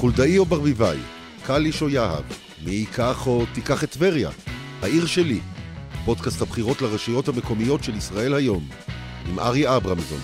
חולדאי או ברביבאי, קליש או יהב, מי ייקח או תיקח את טבריה, העיר שלי, פודקאסט הבחירות לרשויות המקומיות של ישראל היום, עם ארי אברמזון.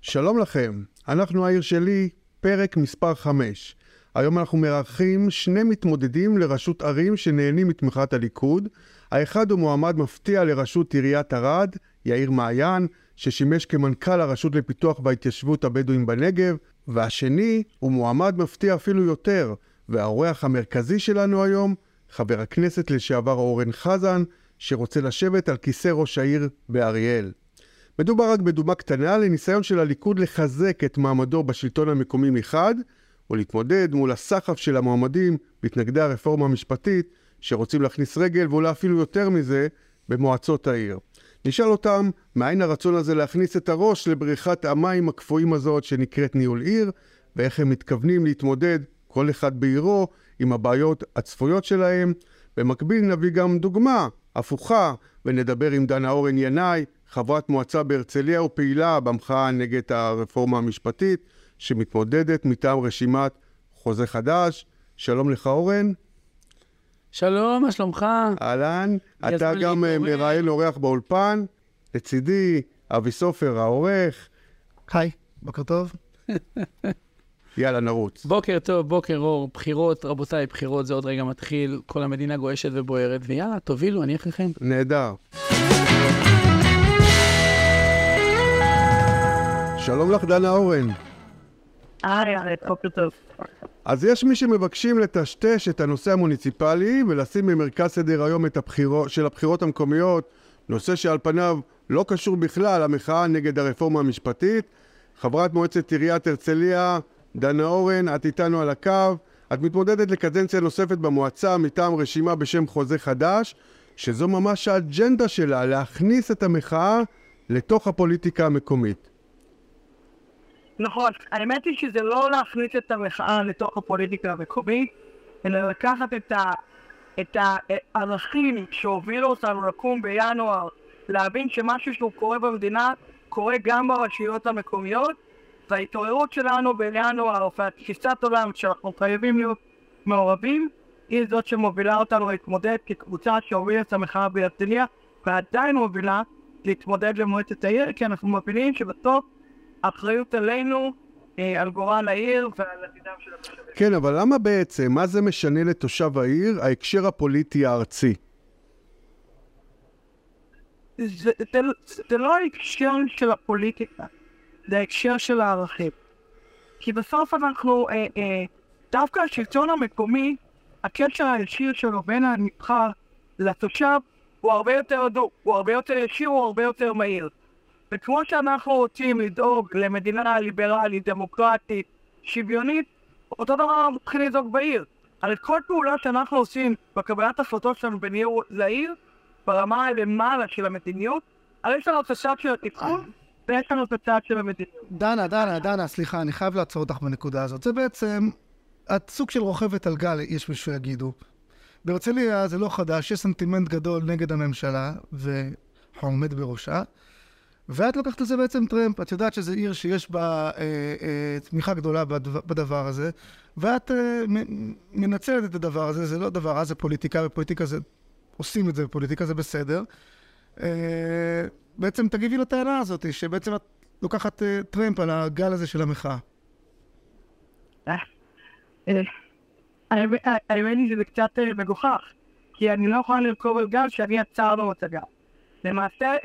שלום לכם, אנחנו העיר שלי, פרק מספר 5. היום אנחנו מארחים שני מתמודדים לראשות ערים שנהנים מתמיכת הליכוד. האחד הוא מועמד מפתיע לראשות עיריית ערד, יאיר מעיין, ששימש כמנכ"ל הרשות לפיתוח וההתיישבות הבדואים בנגב, והשני הוא מועמד מפתיע אפילו יותר, והאורח המרכזי שלנו היום, חבר הכנסת לשעבר אורן חזן, שרוצה לשבת על כיסא ראש העיר באריאל. מדובר רק בדוגמה קטנה לניסיון של הליכוד לחזק את מעמדו בשלטון המקומי מחד, ולהתמודד מול הסחף של המועמדים מתנגדי הרפורמה המשפטית שרוצים להכניס רגל ואולי אפילו יותר מזה במועצות העיר. נשאל אותם מאין הרצון הזה להכניס את הראש לבריכת המים הקפואים הזאת שנקראת ניהול עיר ואיך הם מתכוונים להתמודד כל אחד בעירו עם הבעיות הצפויות שלהם. במקביל נביא גם דוגמה הפוכה ונדבר עם דנה אורן ינאי, חברת מועצה בהרצליה ופעילה במחאה נגד הרפורמה המשפטית שמתמודדת מטעם רשימת חוזה חדש. שלום לך אורן. שלום, מה שלומך? אהלן, אתה גם אה, מראיין אורח באולפן, לצידי אבי סופר העורך. היי, בוקר טוב. יאללה, נרוץ. בוקר טוב, בוקר אור, בחירות, רבותיי, בחירות זה עוד רגע מתחיל, כל המדינה גועשת ובוערת, ויאללה, תובילו, אני אחריכם. נהדר. שלום לך, דנה אורן. טוב. אז יש מי שמבקשים לטשטש את הנושא המוניציפלי ולשים במרכז סדר היום את הבחירות, של הבחירות המקומיות, נושא שעל פניו לא קשור בכלל למחאה נגד הרפורמה המשפטית. חברת מועצת עיריית הרצליה, דנה אורן, את איתנו על הקו. את מתמודדת לקדנציה נוספת במועצה מטעם רשימה בשם חוזה חדש, שזו ממש האג'נדה שלה, להכניס את המחאה לתוך הפוליטיקה המקומית. נכון, האמת היא שזה לא להכניס את המחאה לתוך הפוליטיקה המקומית, אלא לקחת את, ה, את הערכים שהובילו אותנו לקום בינואר, להבין שמשהו שהוא קורה במדינה קורה גם ברשויות המקומיות, וההתעוררות שלנו בינואר והתפיסת עולם שאנחנו חייבים להיות מעורבים, היא זאת שמובילה אותנו להתמודד כקבוצה שהובילה את המחאה בהרצליה, ועדיין מובילה להתמודד למועצת העיר, כי אנחנו מבינים שבסוף האחריות עלינו, אה, על גורל העיר ועל עתידם של התושבים. כן, אבל למה בעצם, מה זה משנה לתושב העיר, ההקשר הפוליטי הארצי? זה, זה, זה לא ההקשר של הפוליטיקה, זה ההקשר של הערכים. כי בסוף אנחנו, אה, אה, דווקא השלטון המקומי, הקשר הישיר שלו בין הנבחר לתושב הוא הרבה יותר הדוק, הוא הרבה יותר ישיר, הוא הרבה יותר מהיר. וכמו שאנחנו רוצים לדאוג למדינה ליברלית, דמוקרטית, שוויונית, אותו דבר אנחנו צריכים לדאוג בעיר. על כל פעולה שאנחנו עושים בקבלת החלטות שלנו בין עיר לעיר, ברמה הלמעלה של המדיניות, הרי יש לנו את הצד של התפעול ויש לנו את הצד של המדיניות. דנה, דנה, דנה, סליחה, אני חייב לעצור אותך בנקודה הזאת. זה בעצם, את סוג של רוכבת על גל, יש מישהו שיגידו. בהרצליה זה לא חדש, יש סנטימנט גדול נגד הממשלה, והעומד בראשה. ואת לוקחת לזה בעצם טרמפ, את יודעת שזו עיר שיש בה אה, אה, תמיכה גדולה בדבר, בדבר הזה, ואת אה, מנצלת את הדבר הזה, זה לא דבר רע, זה פוליטיקה, ופוליטיקה זה, עושים את זה, ופוליטיקה זה בסדר. אה, בעצם תגיבי לטענה הזאת, שבעצם את לוקחת אה, טרמפ על הגל הזה של המחאה. אה, אה, האמת היא שזה קצת מגוחך, כי אני לא יכולה לרכוב על גל שאני את הגל. למעשה,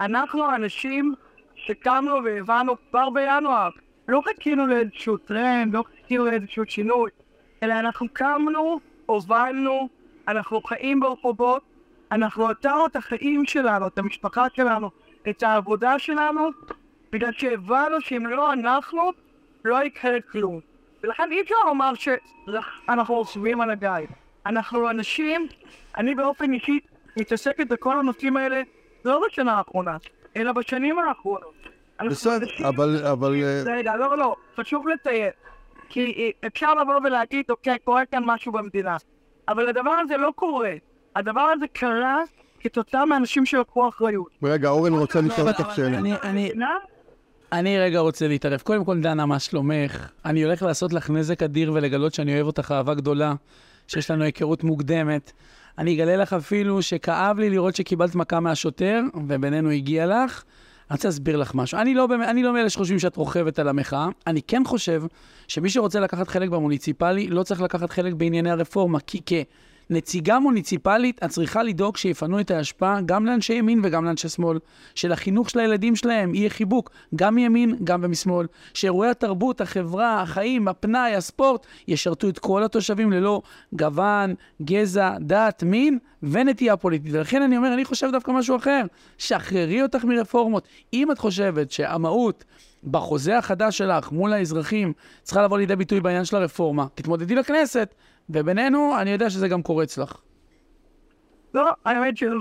אנחנו האנשים שקמנו והבנו כבר בינואר. לא חיכינו לאיזשהו טרנד, לא חיכינו לאיזשהו שינוי, אלא אנחנו קמנו, הובלנו, אנחנו חיים ברחובות, אנחנו עצרנו את החיים שלנו, את המשפחה שלנו, את העבודה שלנו, בגלל שהבנו שאם לא אנחנו, לא יקרה כלום. ולכן אי אפשר לומר שאנחנו יושבים על הגיא. אנחנו אנשים, אני באופן אישי מתעסקת בכל הנושאים האלה לא בשנה האחרונה, אלא בשנים האחרונות. בסדר, אבל... אבל... אה, רגע, לא, לא, חשוב לציין. כי אה, אפשר לבוא ולהגיד, אוקיי, קורה כאן משהו במדינה. אבל הדבר הזה לא קורה. הדבר הזה קרה כתוצאה מאנשים שלקחו אחריות. רגע, אורן רוצה לשאול אותך שאלה. אני... אני רגע רוצה להתערב. קודם כל, דנה, מה שלומך? אני הולך לעשות לך נזק אדיר ולגלות שאני אוהב אותך אהבה גדולה, שיש לנו היכרות מוקדמת. אני אגלה לך אפילו שכאב לי לראות שקיבלת מכה מהשוטר, ובינינו הגיע לך. אני רוצה להסביר לך משהו. אני לא, אני לא מאלה שחושבים שאת רוכבת על המחאה. אני כן חושב שמי שרוצה לקחת חלק במוניציפלי, לא צריך לקחת חלק בענייני הרפורמה, כי כנציגה מוניציפלית, את צריכה לדאוג שיפנו את ההשפעה גם לאנשי ימין וגם לאנשי שמאל. שלחינוך של הילדים שלהם יהיה חיבוק, גם מימין, גם ומשמאל. שאירועי התרבות, החברה, החיים, הפנאי, הספורט, ישרתו את כל התושבים ללא גוון, גזע, דת, מין ונטייה פוליטית. ולכן אני אומר, אני חושב דווקא משהו אחר. שחררי אותך מרפורמות. אם את חושבת שהמהות בחוזה החדש שלך מול האזרחים צריכה לבוא לידי ביטוי בעניין של הרפורמה, תתמודדי לכנסת. ובינינו, אני יודע שזה גם קורץ לך. לא, האמת שלא.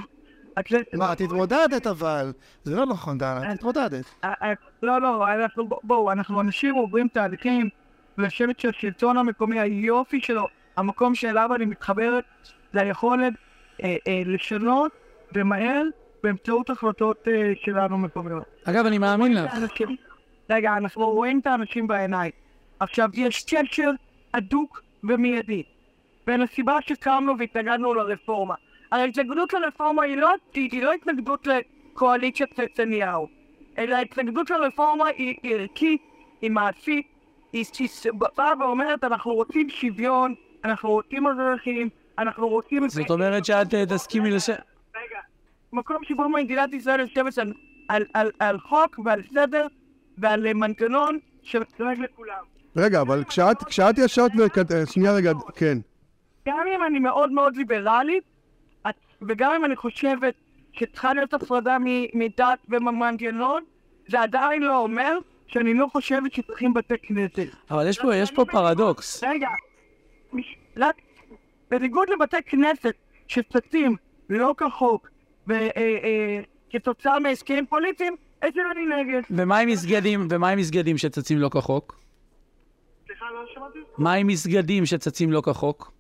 מה, את התמודדת אבל. זה לא נכון, דנה, את התמודדת. אה, אה, לא, לא, אנחנו, בואו, אנחנו אנשים עוברים תהליכים, ולשבת שהשלטון המקומי, היופי שלו, המקום שאליו אני מתחברת, זה היכולת אה, אה, לשנות ומהר באמצעות החלטות אה, שלנו מקומיות. אגב, אני מאמין לך. רגע, אנחנו רואים את האנשים בעיניים. עכשיו, יש קשר הדוק ומיידי בין הסיבה שקמנו והתנגדנו לרפורמה. ההתנגדות לרפורמה היא לא, היא, לא התנגדות לקואליציית נתניהו, אלא ההתנגדות לרפורמה היא ערכית, היא מעשית, היא באה ואומרת אנחנו רוצים שוויון, אנחנו רוצים ערכים, אנחנו רוצים... זאת אומרת שאת אה, תסכימי לש... רגע, מקום שבו מדינת ישראל יושבת על, על, על, על חוק ועל סדר ועל אה, מנגנון שדואג לכולם. רגע, אבל כשאת, כשאת ישבת וכת... אה, שנייה רגע, כן. גם אם אני מאוד מאוד ליברלית, וגם אם אני חושבת שצריכה להיות הפרדה מ- מדת וממנגנון, זה עדיין לא אומר שאני לא חושבת שצריכים בתי כנסת. אבל יש פה, יש פה פרדוקס. רגע, בניגוד לבתי כנסת שצצים לא כחוק וכתוצאה מהסכמים פוליטיים, אצל אני נגד. ומה עם מסגדים, ומה עם מסגדים שצצים לא כחוק? סליחה, לא שמעתי? מה עם מסגדים שצצים לא כחוק?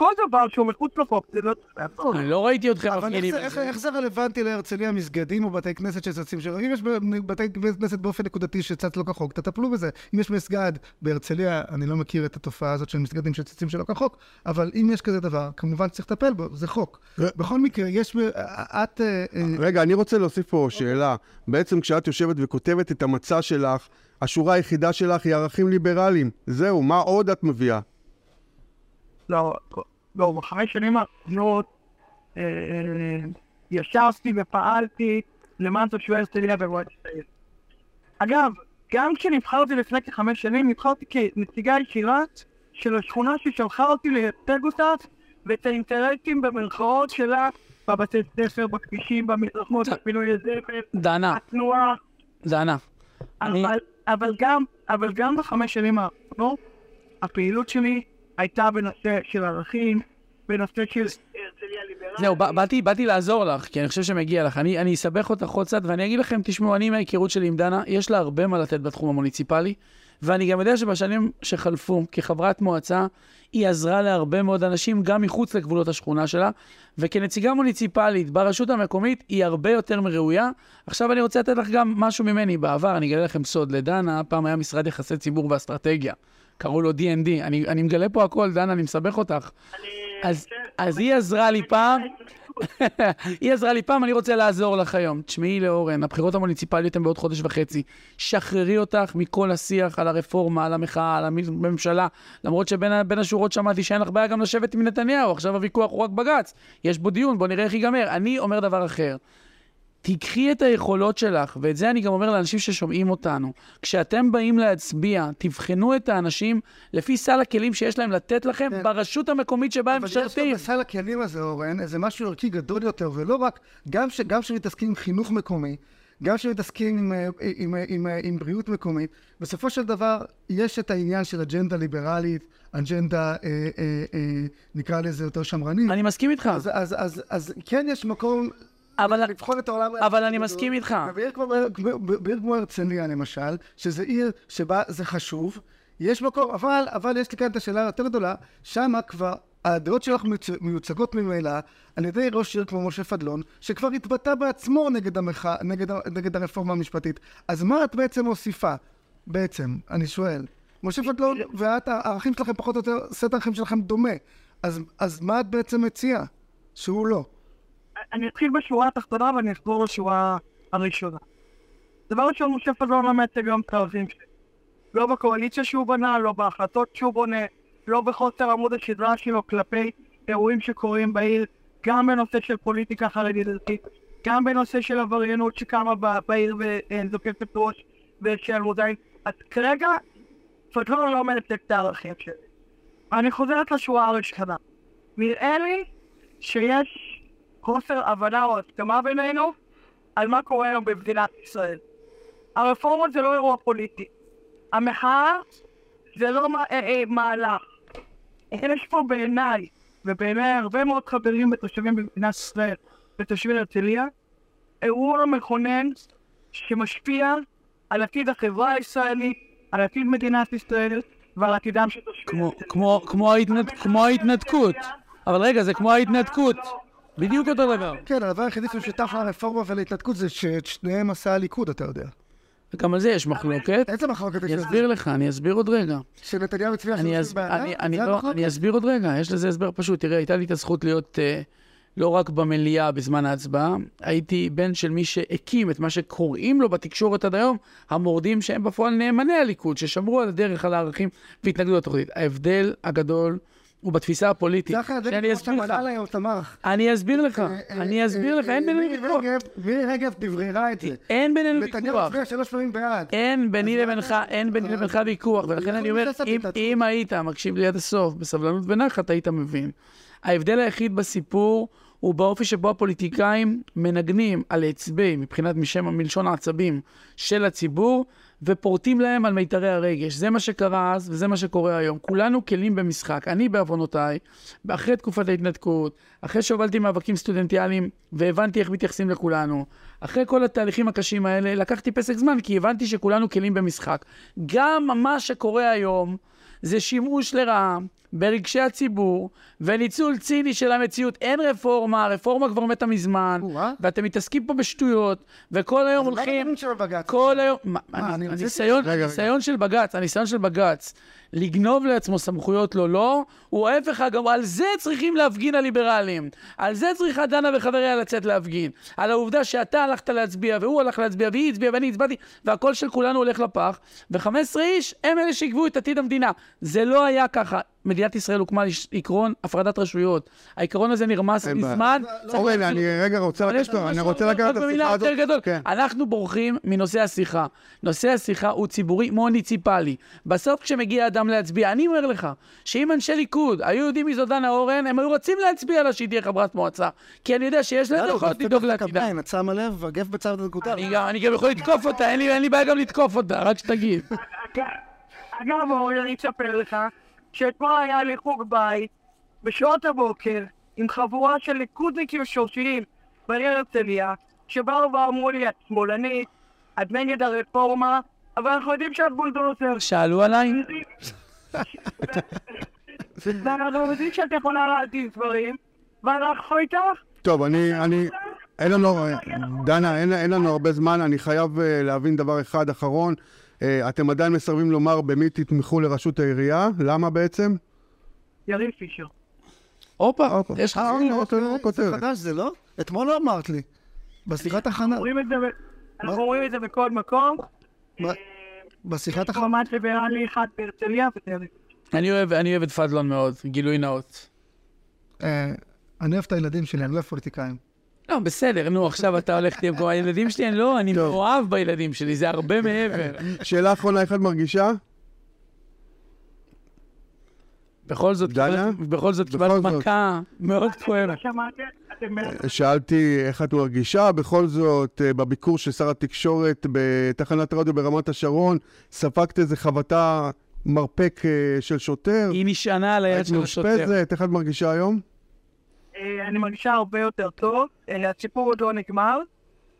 כל דבר שהוא מחוץ לחוק, זה לא צריך. אני לא ראיתי אתכם אבל מפגינים. זה- איך- זה רלוונטי להרצליה, מסגדים או בתי כנסת שצצים שם? אם יש בתי כנסת באופן נקודתי שצץ לא כחוק, תטפלו בזה. אם יש מסגד בהרצליה, אני לא מכיר את התופעה הזאת של מסגדים שצצים שלא כחוק, אבל אם יש כזה דבר, כמובן שצריך לטפל בו, זה חוק. בכל מקרה, יש... את... אה, אה, רגע, אני רוצה להוסיף פה שאלה. בעצם כשאת יושבת וכותבת את המצע שלך, השורה היחידה שלך היא ערכים ליברליים. זהו, מה עוד את מביאה? לא, בחמש שנים האחרונות אה, אה, ישבתי ופעלתי למען תושבי הרצליה ומועצת העיר. אגב, גם כשנבחרתי לפני כחמש שנים, נבחרתי כנציגה ישירה של השכונה ששלחה אותי לייצג אותה ואת האינטרסים במרכאות שלה בבתי ספר, בכבישים, במדרכות, בפינוי הזבל, דנה, התנועה, דנה. אני- אבל, אבל גם, אבל גם בחמש שנים האחרונות, הפעילות שלי הייתה בנושא של ערכים, בנושא של הרצליה ליברלית. זהו, בא- באתי, באתי לעזור לך, כי אני חושב שמגיע לך. אני, אני אסבך אותך עוד קצת, ואני אגיד לכם, תשמעו, אני מההיכרות שלי עם דנה, יש לה הרבה מה לתת בתחום המוניציפלי, ואני גם יודע שבשנים שחלפו, כחברת מועצה, היא עזרה להרבה מאוד אנשים, גם מחוץ לגבולות השכונה שלה, וכנציגה מוניציפלית ברשות המקומית, היא הרבה יותר מראויה. עכשיו אני רוצה לתת לך גם משהו ממני. בעבר, אני אגלה לכם סוד, לדנה, פעם היה משרד יחסי ציבור ואסטרטגיה. קראו לו D&D. אני, אני מגלה פה הכל, דנה, אני מסבך אותך. אז, אז היא עזרה לי פעם, היא עזרה לי פעם, אני רוצה לעזור לך היום. תשמעי לאורן, הבחירות המוניציפליות הן בעוד חודש וחצי. שחררי אותך מכל השיח על הרפורמה, על המחאה, על הממשלה. למרות שבין השורות שמעתי שאין לך בעיה גם לשבת עם נתניהו, עכשיו הוויכוח הוא רק בג"ץ. יש בו דיון, בוא נראה איך ייגמר. אני אומר דבר אחר. תיקחי את היכולות שלך, ואת זה אני גם אומר לאנשים ששומעים אותנו. כשאתם באים להצביע, תבחנו את האנשים לפי סל הכלים שיש להם לתת לכם כן. ברשות המקומית שבה הם אבל יש גם משרתים. בסל הכלים הזה, אורן, איזה משהו ערכי גדול יותר, ולא רק, גם ש- גם כשמתעסקים עם חינוך מקומי, גם כשמתעסקים עם, אה, עם, אה, עם, אה, עם בריאות מקומית, בסופו של דבר יש את העניין של אג'נדה ליברלית, אג'נדה, אה, אה, אה, נקרא לזה יותר שמרנית. אני מסכים איתך, אז, אז, אז, אז כן יש מקום אבל... לבחון את העולם. אבל אני מסכים איתך. ובעיר כמו, בעיר כמו הרצליה למשל, שזה עיר שבה זה חשוב, יש מקום, אבל, אבל יש לי כאן את השאלה היותר גדולה, שמה כבר הדעות שלך מיוצ- מיוצגות ממילא על ידי ראש עיר כמו משה פדלון, שכבר התבטא בעצמו נגד, המחא, נגד, נגד הרפורמה המשפטית. אז מה את בעצם מוסיפה? בעצם, אני שואל. משה פדלון ואת, הערכים שלכם פחות או יותר, סט הערכים שלכם דומה. אז, אז מה את בעצם מציעה? שהוא לא. אני אתחיל בשורה התחתונה ואני אחזור לשורה הראשונה. דבר ראשון, משה פדלון לא מייצג היום את הערכים שלי. לא בקואליציה שהוא בנה, לא בהחלטות שהוא בונה, לא בחוסר עמוד השדרה שלו כלפי אירועים שקורים בעיר, גם בנושא של פוליטיקה חרדית דתית, גם בנושא של עבריינות שקמה בעיר וזוקפת ראש ושל מודעים. אז כרגע, פדלון לא מייצג את הערכים שלי. אני חוזרת לשורה הראשונה. נראה לי שיש חוסר הבנה או הסכמה בינינו על מה קורה היום במדינת ישראל. הרפורמות זה לא אירוע פוליטי. המחאה זה לא מה- אה, אה, מהלך. יש פה בעיניי, ובעיניי הרבה מאוד חברים ותושבים במדינת ישראל ותושבים הרצליה, אירוע מכונן שמשפיע על עתיד החברה הישראלית, על עתיד מדינת ישראל ועל עתידם של תושבי הרצליה. כמו- כמו ההתנד- כמו ההתנתקות. אבל רגע, זה כמו ההתנתקות. בדיוק אותו דבר. כן, הדבר היחידי שמשותף לרפורמה ולהתנתקות זה שאת שניהם עשה הליכוד, אתה יודע. גם על זה יש מחלוקת. איזה מחלוקת יש אני? אסביר לך, אני אסביר עוד רגע. שנתניהו הצביע? אני, אני, זה לא? אני אסביר עוד רגע, יש לזה הסבר פשוט. תראה, הייתה לי את הזכות להיות uh, לא רק במליאה בזמן ההצבעה, הייתי בן של מי שהקים את מה שקוראים לו בתקשורת עד היום, המורדים שהם בפועל נאמני הליכוד, ששמרו על הדרך, על הערכים והתנגדו לתוכנית. ההבדל הגדול הוא בתפיסה הפוליטית. שאני אסביר לך. אני אסביר לך, אה, אני אסביר לך, אין בינינו ויכוח. מירי רגב דבררה את זה. אין בינינו נתניהו ויכוח. הצביע שלוש פעמים בעד. אין ביני לבינך, אין ביני לבינך ויכוח, ולכן אני אומר, אם, היית מקשיב לי עד הסוף, בסבלנות ונחת, היית מבין. ההבדל היחיד בסיפור הוא באופי שבו הפוליטיקאים מנגנים על עצבי, מבחינת משם, מלשון העצבים, של הציבור, ופורטים להם על מיתרי הרגש. זה מה שקרה אז, וזה מה שקורה היום. כולנו כלים במשחק. אני, בעוונותיי, אחרי תקופת ההתנתקות, אחרי שהובלתי מאבקים סטודנטיאליים, והבנתי איך מתייחסים לכולנו, אחרי כל התהליכים הקשים האלה, לקחתי פסק זמן, כי הבנתי שכולנו כלים במשחק. גם מה שקורה היום, זה שימוש לרעה ברגשי הציבור וניצול ציני של המציאות. אין רפורמה, הרפורמה כבר מתה מזמן. ואתם מתעסקים פה בשטויות, וכל היום מה הולכים... הדברים של בג"ץ? כל היום, הניסיון, של בג"ץ, הניסיון של בג"ץ לגנוב לעצמו סמכויות לא לא, הוא ההפך הגמור, על זה צריכים להפגין הליברלים. על זה צריכה דנה וחבריה לצאת להפגין. על העובדה שאתה הלכת להצביע, והוא הלך להצביע, והיא הצביעה, ואני הצבעתי, והקול של כולנו הולך לפח, ו-15 איש הם אלה שיקבעו את עתיד המדינה. זה לא היה ככה. מדינת ישראל הוקמה על עקרון הפרדת רשויות. העיקרון הזה נרמס. מזמן. צריך אורן, להחזיר אני רגע רוצה לקחת, אני רוצה לקחת את השיחה הזאת. יותר גדול. כן. אנחנו בורחים מנושא השיחה. נושא השיחה הוא ציבורי מוניציפלי. בסוף כשמגיע אדם להצביע, אני אומר לך, שאם אנשי ליכוד היו יודעים מי זו דנה אורן, הם היו רוצים להצביע לה שהיא תהיה חברת מועצה. כי אני יודע שיש להם יכולת לדאוג לעתידה. את שמה לב, הגף בצד הנקודה. אני גם- יכול לתקוף אותה, אין לי בעיה גם לתקוף אותה, רק שתגיד. אגב, אורן, אני אספר לך שאתמול היה לי חוג בית בשעות הבוקר עם חבורה של ליכודניקים שורשיים בעיר הרצליה שבאו ואמרו לי, את שמאלנית, את נגד הרפורמה, אבל אנחנו יודעים שאת בולדוזר. שאלו עליי? ואנחנו יודעים שאת יכולה להזיז דברים, ואנחנו איתך. טוב, אני, אני, אין לנו, דנה, אין, אין לנו הרבה זמן, אני חייב uh, להבין דבר אחד אחרון. Uh, אתם עדיין מסרבים לומר במי תתמכו לראשות העירייה, למה בעצם? יריב פישר. הופה. יש לך... אה, לא, אוקיי, לא זה כותרת. חדש זה, לא? אתמול לא אמרת לי. בשיחת הכנה. אנחנו אומרים את זה בכל מקום. מה? בשיחת הכנה. ממש ליברלי אחד בהרצליה וזה. אני אוהב- אני אוהב את פדלון מאוד, גילוי נאות. אה, אני אוהב את הילדים שלי, אני לא אוהב פוליטיקאים. לא, בסדר, נו, עכשיו אתה הולך להיות כמו הילדים שלי, אני לא, אני מאוהב בילדים שלי, זה הרבה מעבר. שאלה אחרונה, איך את מרגישה? בכל זאת, דנה? בכל זאת קיבלת. מכה מאוד כואבת. שאלתי איך את מרגישה, בכל זאת, אה, בביקור של שר התקשורת בתחנת רדיו ברמת השרון, ספגת איזה חבטה מרפק אה, של שוטר? היא נשענה על היד של השוטר. מאושפזת, איך את מרגישה היום? אה, אני מרגישה הרבה יותר טוב. אה, הסיפור עוד לא נגמר.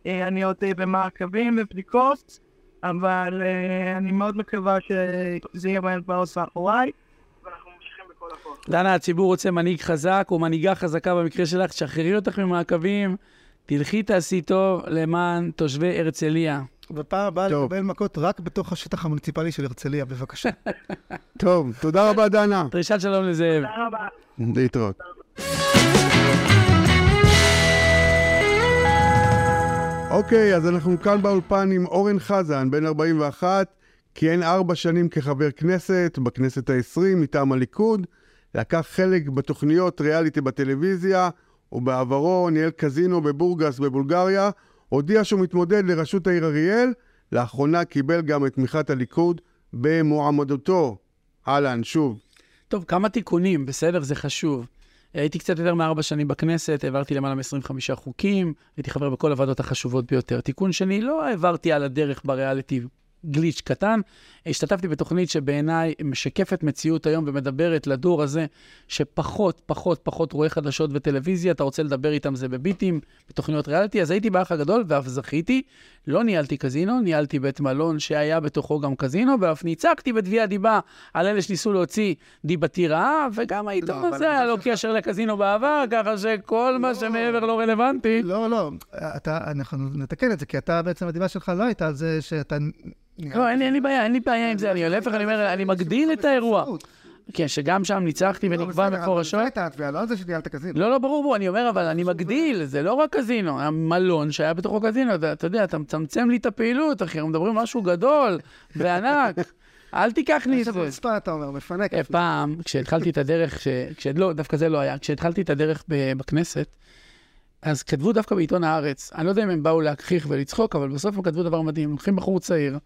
אה, אני עוד במעקבים ובדיקות, אבל אני מאוד מקווה שזה יהיה מהר מאוד מאחוריי. דנה, הציבור רוצה מנהיג חזק או מנהיגה חזקה במקרה שלך, תשחררי אותך ממעקבים, תלכי תעשי טוב למען תושבי הרצליה. בפעם הבאה. לקבל מכות רק בתוך השטח המוניציפלי של הרצליה, בבקשה. טוב, תודה רבה, דנה. דרישת שלום לזאב. תודה רבה. להתראות. אוקיי, אז אנחנו כאן באולפן עם אורן חזן, בן 41, כיהן ארבע שנים כחבר כנסת, בכנסת ה-20, מטעם הליכוד, לקח חלק בתוכניות ריאליטי בטלוויזיה, ובעברו ניהל קזינו בבורגס בבולגריה, הודיע שהוא מתמודד לראשות העיר אריאל, לאחרונה קיבל גם את תמיכת הליכוד במועמדותו. אהלן, שוב. טוב, כמה תיקונים, בסדר? זה חשוב. הייתי קצת יותר מארבע שנים בכנסת, העברתי למעלה מ-25 חוקים, הייתי חבר בכל הוועדות החשובות ביותר. תיקון שני, לא העברתי על הדרך בריאליטי גליץ' קטן, השתתפתי בתוכנית שבעיניי משקפת מציאות היום ומדברת לדור הזה שפחות, פחות, פחות רואה חדשות וטלוויזיה, אתה רוצה לדבר איתם זה בביטים, בתוכניות ריאליטי, אז הייתי באח הגדול ואף זכיתי. לא ניהלתי קזינו, ניהלתי בית מלון שהיה בתוכו גם קזינו, ואף ניצקתי בתביעת דיבה על אלה שניסו להוציא דיבתי רעה, וגם העיתון אבל הזה היה לו הדיבה שלך- קשר לקזינו בעבר, ככה שכל מה לא. שמעבר לא רלוונטי. לא, לא, אתה, אנחנו נתקן את זה, כי אתה בעצם, הדיבה שלך לא הייתה על זה שאתה... לא, אין לי- בעיה, אין לי בעיה עם זה, אני להפך, אני אומר, אני מגדיל את האירוע. כן, שגם שם ניצחתי לא, ונקבע מפורשות. הייתה התביעה, לא על זה שניהלת קזינו. לא, לא, ברור, ברור, אני אומר, אבל אני מגדיל, זה לא רק קזינו, המלון שהיה בתוכו קזינו, אתה יודע, אתה מצמצם לי את הפעילות, אחי, אנחנו מדברים משהו גדול וענק, אל תיקח לי את זה. רצפה, אתה אומר, מפנק. אה, פעם, כשהתחלתי את הדרך. לא, דווקא זה לא היה, כשהתחלתי את הדרך. בכנסת, אז כתבו דווקא בעיתון הארץ, אני לא יודע אם הם באו להגחיך ולצחוק, אבל בסוף הם כתבו דבר מדהים, לוקחים בחור צעיר,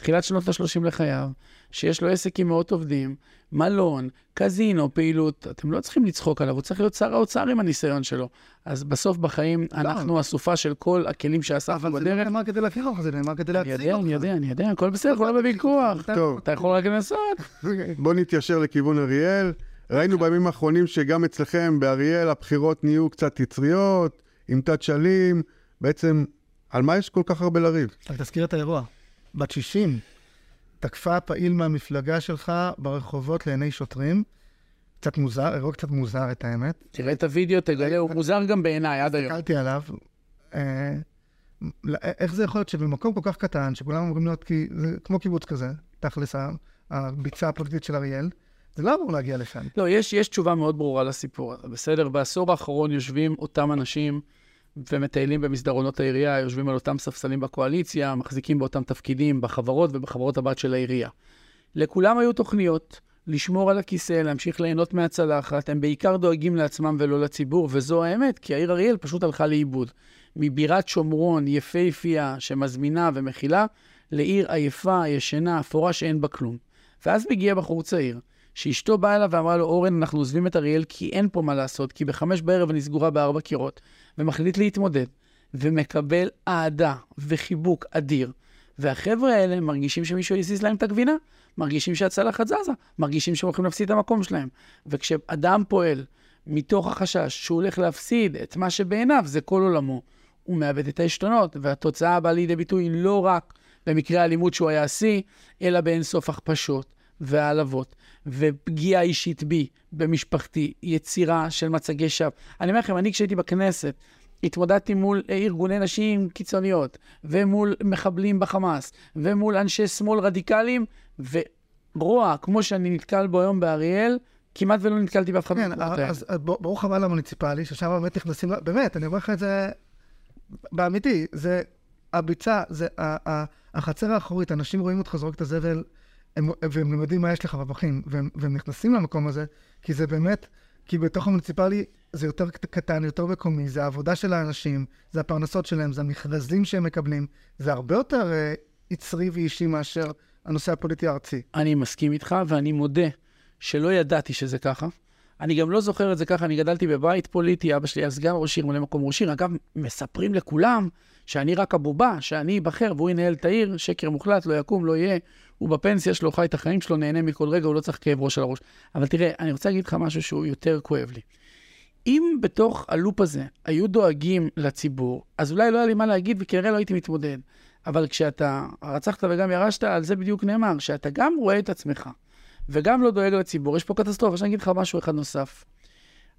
תחילת שנות ה-30 לחייו, שיש לו עסק עם מאות עובדים, מלון, קזינו, פעילות, אתם לא צריכים לצחוק עליו, הוא צריך להיות שר האוצר עם הניסיון שלו. אז בסוף בחיים, אנחנו אסופה של כל הכלים שאספנו אבל זה לא בדרך. נאמר כדי להכיר אותך, זה נאמר כדי אני להציג יודע, אותך. אני יודע, אני יודע, הכל בסדר, לא בוויכוח. טוב, אתה יכול רק לנסות. בואו נתיישר לכיוון אריאל. ראינו בימים האחרונים שגם אצלכם באריאל הבחירות נהיו קצת יצריות, עם תת שלים. בעצם, על מה יש כל כך הרבה לריב? רק תזכיר את האירוע. בת 60, תקפה פעיל מהמפלגה שלך ברחובות לעיני שוטרים. קצת מוזר, אירוע קצת מוזר את האמת. תראה את הוידאו, תגלה, הוא מוזר גם בעיניי עד היום. הסתכלתי עליו. אה, לא- איך זה יכול להיות שבמקום כל כך קטן, שכולם אמורים להיות, כי זה כמו קיבוץ כזה, תכלס הביצה הפוליטית של אריאל, זה לא אמור להגיע לשם. לא, יש, יש תשובה מאוד ברורה לסיפור הזה, בסדר? בעשור האחרון יושבים אותם אנשים ומטיילים במסדרונות העירייה, יושבים על אותם ספסלים בקואליציה, מחזיקים באותם תפקידים בחברות ובחברות הבת של העירייה. לכולם היו תוכניות לשמור על הכיסא, להמשיך ליהנות מהצלחת, הם בעיקר דואגים לעצמם ולא לציבור, וזו האמת, כי העיר אריאל פשוט הלכה לאיבוד. מבירת שומרון יפהפייה שמזמינה ומכילה, לעיר עייפה, ישנה, אפורה שאין בה כלום. ואז מגיע בחור צעיר, שאשתו באה אליו ואמרה לו, אורן, אנחנו עוזבים את אריאל כי אין פה מה לעשות, כי בחמש בערב אני סגורה בארבע קירות, ומחליט להתמודד, ומקבל אהדה וחיבוק אדיר. והחבר'ה האלה מרגישים שמישהו הזיז להם את הגבינה, מרגישים שהצלחת זזה, מרגישים שהם הולכים להפסיד את המקום שלהם. וכשאדם פועל מתוך החשש שהוא הולך להפסיד את מה שבעיניו זה כל עולמו, הוא מאבד את העשתונות, והתוצאה באה לידי ביטוי לא רק במקרה האלימות שהוא היה השיא, אלא באינסוף הכפשות והעלבות, ופגיעה אישית בי, במשפחתי, יצירה של מצגי שווא. אני אומר לכם, אני כשהייתי בכנסת, התמודדתי מול אה, ארגוני נשים קיצוניות, ומול מחבלים בחמאס, ומול אנשי שמאל רדיקליים, ורוע, כמו שאני נתקל בו היום באריאל, כמעט ולא נתקלתי באף אחד כן. אז ברוך הבא למוניציפלי, ששם באמת נכנסים, באמת, אני אומר לך את זה באמיתי, זה הביצה, זה החצר האחורית, אנשים רואים אותך זורק את הזבל, הם- והם יודעים מה יש לך בפחים, והם והם נכנסים למקום הזה, כי זה באמת, כי בתוך המוניציפלי זה יותר קט- קטן, יותר מקומי, זה העבודה של האנשים, זה הפרנסות שלהם, זה המכרזים שהם מקבלים, זה הרבה יותר אה, יצרי ואישי מאשר הנושא הפוליטי הארצי. אני מסכים איתך, ואני מודה שלא ידעתי שזה ככה. אני גם לא זוכר את זה ככה, אני גדלתי בבית פוליטי, אבא שלי היה סגן ראש עיר, ממלא מקום ראש עיר. אגב, מספרים לכולם שאני רק הבובה, שאני אבחר והוא ינהל את העיר, שקר מוחלט, לא יקום, לא יהיה. הוא בפנסיה שלו, חי את החיים שלו, נהנה מכל רגע, הוא לא צריך כאב ראש על הראש. אבל תראה, אני רוצה להגיד לך משהו שהוא יותר כואב לי. אם בתוך הלופ הזה היו דואגים לציבור, אז אולי לא היה לי מה להגיד וכנראה לא הייתי מתמודד. אבל כשאתה רצחת וגם ירשת, על זה בדיוק נאמר, שאתה גם רואה את עצמך, וגם לא דואג לציבור. יש פה קטסטרופה. עכשיו אני אגיד לך משהו אחד נוסף.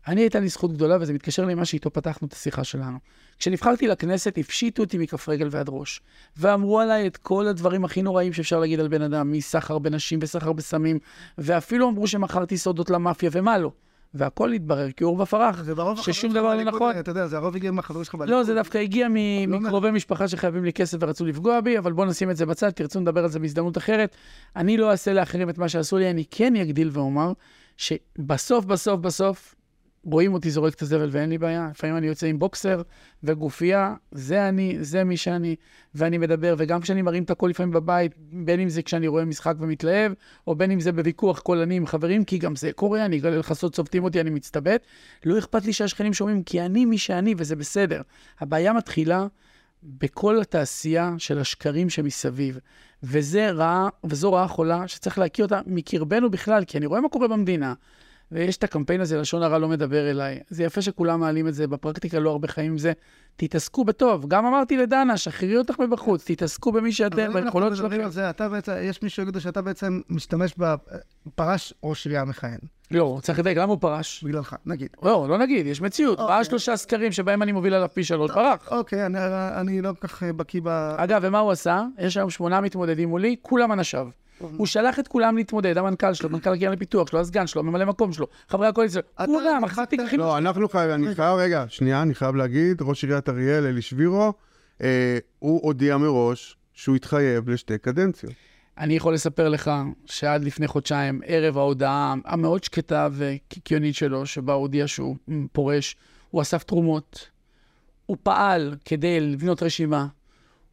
אני הייתה לי זכות גדולה, וזה מתקשר למה שאיתו פתחנו את השיחה שלנו. כשנבחרתי לכנסת, הפשיטו אותי מכף רגל ועד ראש. ואמרו עליי את כל הדברים הכי נוראים שאפשר להגיד על בן אדם, מסחר בנשים וסחר בסמים, ואפילו אמרו שמכרתי סודות למאפיה, ומה לא. והכל התברר כעורבא פרח, זה ברוב ששום דבר לא נכון. אתה יודע, זה הרוב הגיע מהחברים שלך לא, בליכוד. זה דווקא הגיע לא מקרובי משפחה שחייבים לי כסף ורצו לפגוע בי, אבל בואו נשים את זה בצד, תרצו נדבר על זה בהזדמנות אחרת. אני לא אעשה לאחרים את מה שעשו לי, אני כן אגדיל ואומר שבסוף, בסוף, בסוף, רואים אותי זורק את הזבל ואין לי בעיה. לפעמים אני יוצא עם בוקסר וגופייה, זה אני, זה מי שאני, ואני מדבר, וגם כשאני מרים את הקול לפעמים בבית, בין אם זה כשאני רואה משחק ומתלהב, או בין אם זה בוויכוח קולני עם חברים, כי גם זה קורה, אני אגלה לך סוד, צובטים אותי, אני מצטבט. לא אכפת לי שהשכנים שומעים, כי אני מי שאני, וזה בסדר. הבעיה מתחילה בכל התעשייה של השקרים שמסביב. וזה רעה, וזו רעה חולה שצריך להקיא אותה מקרבנו בכלל, כי אני רואה מה קורה במדינה. ויש את הקמפיין הזה, לשון הרע לא מדבר אליי. זה יפה שכולם מעלים את זה, בפרקטיקה לא הרבה חיים עם זה. תתעסקו בטוב. גם אמרתי לדנה, שחררי אותך מבחוץ, תתעסקו במי שאתם, ביכולות שלכם. זה, אתה בעצם, יש מישהו שיגידו שאתה בעצם משתמש בפרש ראש עירייה מכהן, לא, צריך לדייק, למה הוא פרש? בגללך, נגיד. לא, לא נגיד, יש מציאות. אוקיי. ראה שלושה סקרים שבהם אני מוביל עליו פי שלוש, ברח. אוקיי, אני- אני לא כל כך בקיא ב... אגב, ומה הוא עשה? יש היום שמונה מתמודדים מולי, כולם אנשיו. הוא שלח את כולם להתמודד, המנכ"ל שלו, מנכ"ל הקרן לפיתוח שלו, הסגן שלו, ממלא מקום שלו, חברי הקואליציה, אתה כולם, מחזיק הכי... לא, אנחנו חייבים, אני חייב, רגע, שנייה, אני חייב להגיד, ראש עיריית אריאל, אלי שבירו, אה, הוא הודיע מראש שהוא התחייב לשתי קדנציות. אני יכול לספר לך שעד לפני חודשיים, ערב ההודעה המאוד שקטה וקיקיונית שלו, שבה הוא הודיע שהוא פורש, הוא אסף תרומות, הוא פעל כדי לבנות רשימה,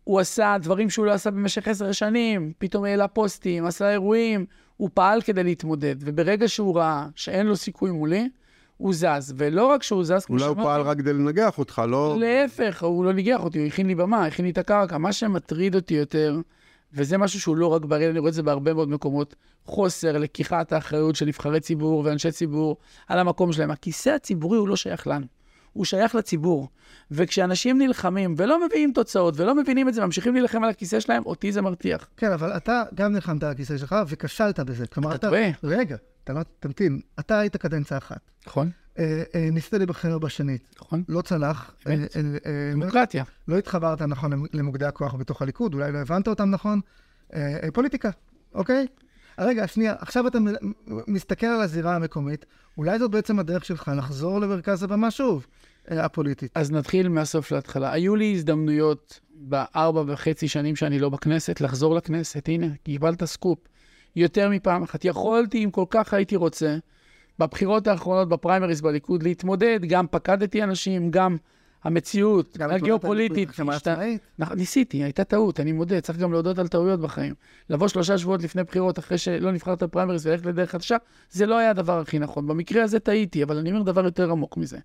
הוא עשה דברים שהוא לא עשה במשך עשר שנים, פתאום העלה פוסטים, עשה אירועים, הוא פעל כדי להתמודד, וברגע שהוא ראה שאין לו סיכוי מולי, הוא זז, ולא רק שהוא זז, כמו אולי הוא שאמרתי, פעל רק כדי לנגח אותך, לא... להפך, הוא לא ניגח אותי, הוא הכין לי במה, הכין לי את הקרקע. מה שמטריד אותי יותר, וזה משהו שהוא לא רק באריאל, אני רואה את זה בהרבה מאוד מקומות, חוסר לקיחת האחריות של נבחרי ציבור ואנשי ציבור על המקום שלהם. הכיסא הציבורי הוא לא שייך לנו, הוא שייך לציבור. וכשאנשים נלחמים ולא מביאים תוצאות ולא מבינים את זה, ממשיכים להילחם על הכיסא שלהם, אותי זה מרתיח. כן, אבל אתה גם נלחמת על הכיסא שלך וכשלת בזה. כלומר, אתה טועה. רגע, אתה לא... תמתין. אתה היית קדנציה אחת. נכון? אה, אה, ניסית להיבחר בשנית. נכון. לא צלח. אה, דמוקרטיה. לא התחברת נכון למוקדי הכוח בתוך הליכוד, אולי לא הבנת אותם נכון. פוליטיקה, אוקיי? רגע, שנייה, עכשיו אתה מסתכל על הזירה המקומית, אולי זאת בעצם הדרך שלך לחזור למרכז הבמה שוב, הפוליטית. אז נתחיל מהסוף להתחלה. היו לי הזדמנויות בארבע וחצי שנים שאני לא בכנסת, לחזור לכנסת. הנה, קיבלת סקופ. יותר מפעם אחת. יכולתי, אם כל כך הייתי רוצה, בבחירות האחרונות, בפריימריז בליכוד, להתמודד. גם פקדתי אנשים, גם המציאות, גם הגיאופוליטית. השת- עצמאית? נכון, ניסיתי, הייתה טעות, אני מודה, צריך גם להודות על טעויות בחיים. לבוא שלושה שבועות לפני בחירות, אחרי שלא נבחרת בפריימריז וללכת לדרך חדשה, זה לא היה הדבר הכי נכון. במקרה הזה טעיתי, אבל אני אומר דבר יותר עמוק מזה.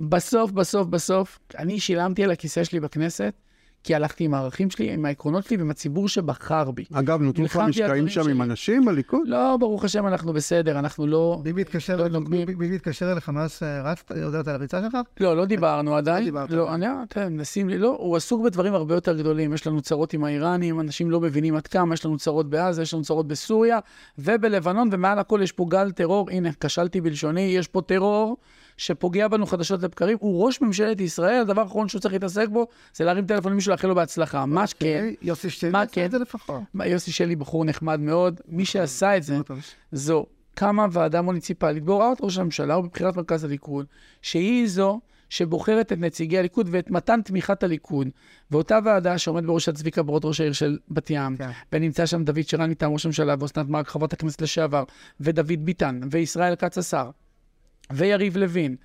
בסוף, בסוף, בסוף, אני שילמתי על הכיסא שלי בכנסת, כי הלכתי עם הערכים שלי, עם העקרונות שלי ועם הציבור שבחר בי. אגב, נותרו לך משקעים שם שלי. עם אנשים בליכוד? לא, ברוך השם, אנחנו בסדר, אנחנו לא... ביבי התקשר לא. ביבי- התקשר אליך מאז רצת, יודעת על הריצה שלך? לא, לא דיברנו עדיין. דיברת. לא, אני, אתם מנסים לי, לא, הוא עסוק בדברים הרבה יותר גדולים. יש לנו צרות עם האיראנים, אנשים לא מבינים עד כמה, יש לנו צרות בעזה, יש לנו צרות בסוריה ובלבנון, ומעל הכל יש פה גל טרור. הנה, כשלתי בלשוני, יש פה טרור שפוגע בנו חדשות לבקרים. הוא ראש ממשלת ישראל, הדבר האחרון שהוא צריך להתעסק בו זה להרים טלפון למישהו לאחל לו בהצלחה. מה כן? אוקיי, יוסי מה עשה כן? את זה לפחות. מה, יוסי שלי בחור נחמד מאוד, מי שעשה את זה, זו קמה ועדה מוניציפלית בהוראות ראש הממשלה ובבחירת מרכז הליכוד, שהיא זו שבוחרת את נציגי הליכוד ואת מתן תמיכת הליכוד. ואותה ועדה שעומד בראשה צביקה ברוט, ראש העיר של בת ים, כן. ונמצא שם דוד שרן מטעם ראש הממשלה, ואסנת מארק, חברת הכנסת לשעבר, ודוד ביטן, וישראל כץ השר, ויריב לוין,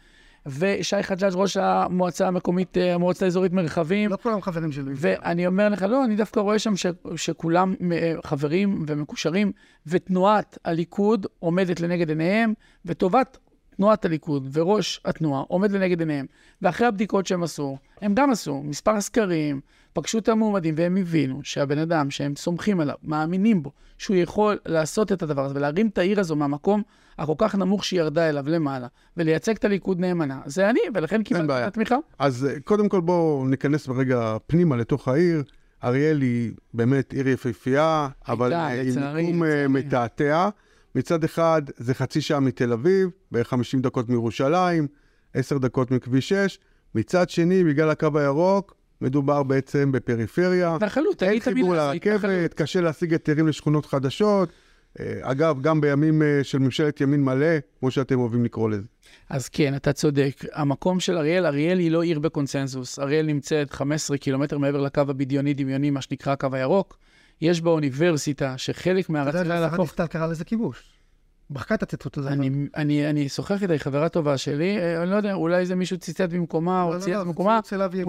ושי חג'אג', ראש המועצה המקומית, אה, המועצה האזורית מרחבים, לא כולם חברים שלי. ואני אומר לך, לא, אני דווקא רואה שם ש, שכולם אה, חברים ומקושרים, ותנועת הליכוד עומדת לנגד עיניהם, וטובת תנועת הליכוד וראש התנועה עומד לנגד עיניהם. ואחרי הבדיקות שהם עשו, הם גם עשו מספר סקרים, פגשו את המועמדים, והם הבינו שהבן אדם שהם סומכים עליו, מאמינים בו, שהוא יכול לעשות את הדבר הזה ולהרים את העיר הזו מהמקום הכל כך נמוך שהיא ירדה אליו למעלה, ולייצג את הליכוד נאמנה, זה אני, ולכן קיבלתי. את התמיכה. אז אה, קודם כל בואו ניכנס ברגע פנימה לתוך העיר. אריאל היא באמת עיר יפהפייה, אבל אה, לצערי, מיקום אה. מתעתע. מצד אחד זה חצי שעה מתל אביב, בערך 50 דקות מירושלים, 10 דקות מכביש 6. מצד שני, בגלל הקו הירוק, מדובר בעצם בפריפריה. התנחלות, אין חיבור התנחלות. לרכבת, קשה להשיג היתרים לשכונות חדשות. אה, אגב, גם בימים אה, של ממשלת ימין מלא, כמו שאתם אוהבים לקרוא לזה. אז כן, אתה צודק. המקום של אריאל, אריאל היא לא עיר בקונסנזוס. אריאל נמצאת 15 קילומטר מעבר לקו הבדיוני-דמיוני, מה שנקרא הקו הירוק. יש בה אוניברסיטה שחלק אתה מהרצון יודע להפוך... דיסטל קרא לזה כיבוש. מחקה את הציטוט הזה. אני, אני, אני שוחח איתה, היא חברה טובה שלי, אה, אני לא יודע, אולי זה מישהו ציטט במקומה לא, או לא, צייץ לא, במקומה, אליו היא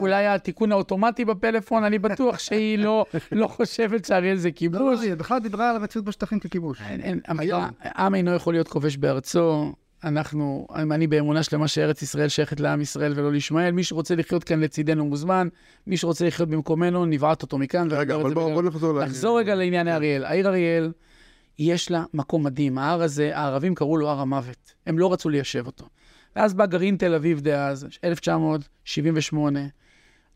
אולי, התיקון האוטומטי בפלאפון, אני בטוח שהיא לא, לא חושבת שאריאל זה כיבוש. לא, היא בכלל דיברה על המציאות בשטחים ככיבוש. אין, אין, המילה, עם אינו יכול להיות כובש בארצו. אנחנו, אני באמונה שלמה שארץ ישראל שייכת לעם ישראל ולא לישמעאל. מי שרוצה לחיות כאן לצידנו מוזמן, מי שרוצה לחיות במקומנו, נבעט אותו מכאן. רגע, אבל בואו נחזור לעניין. נחזור רגע לענייני אריאל. העיר אריאל, יש לה מקום מדהים. ההר הזה, הערבים קראו לו הר המוות. הם לא רצו ליישב אותו. ואז בא גרעין תל אביב דאז, 1978,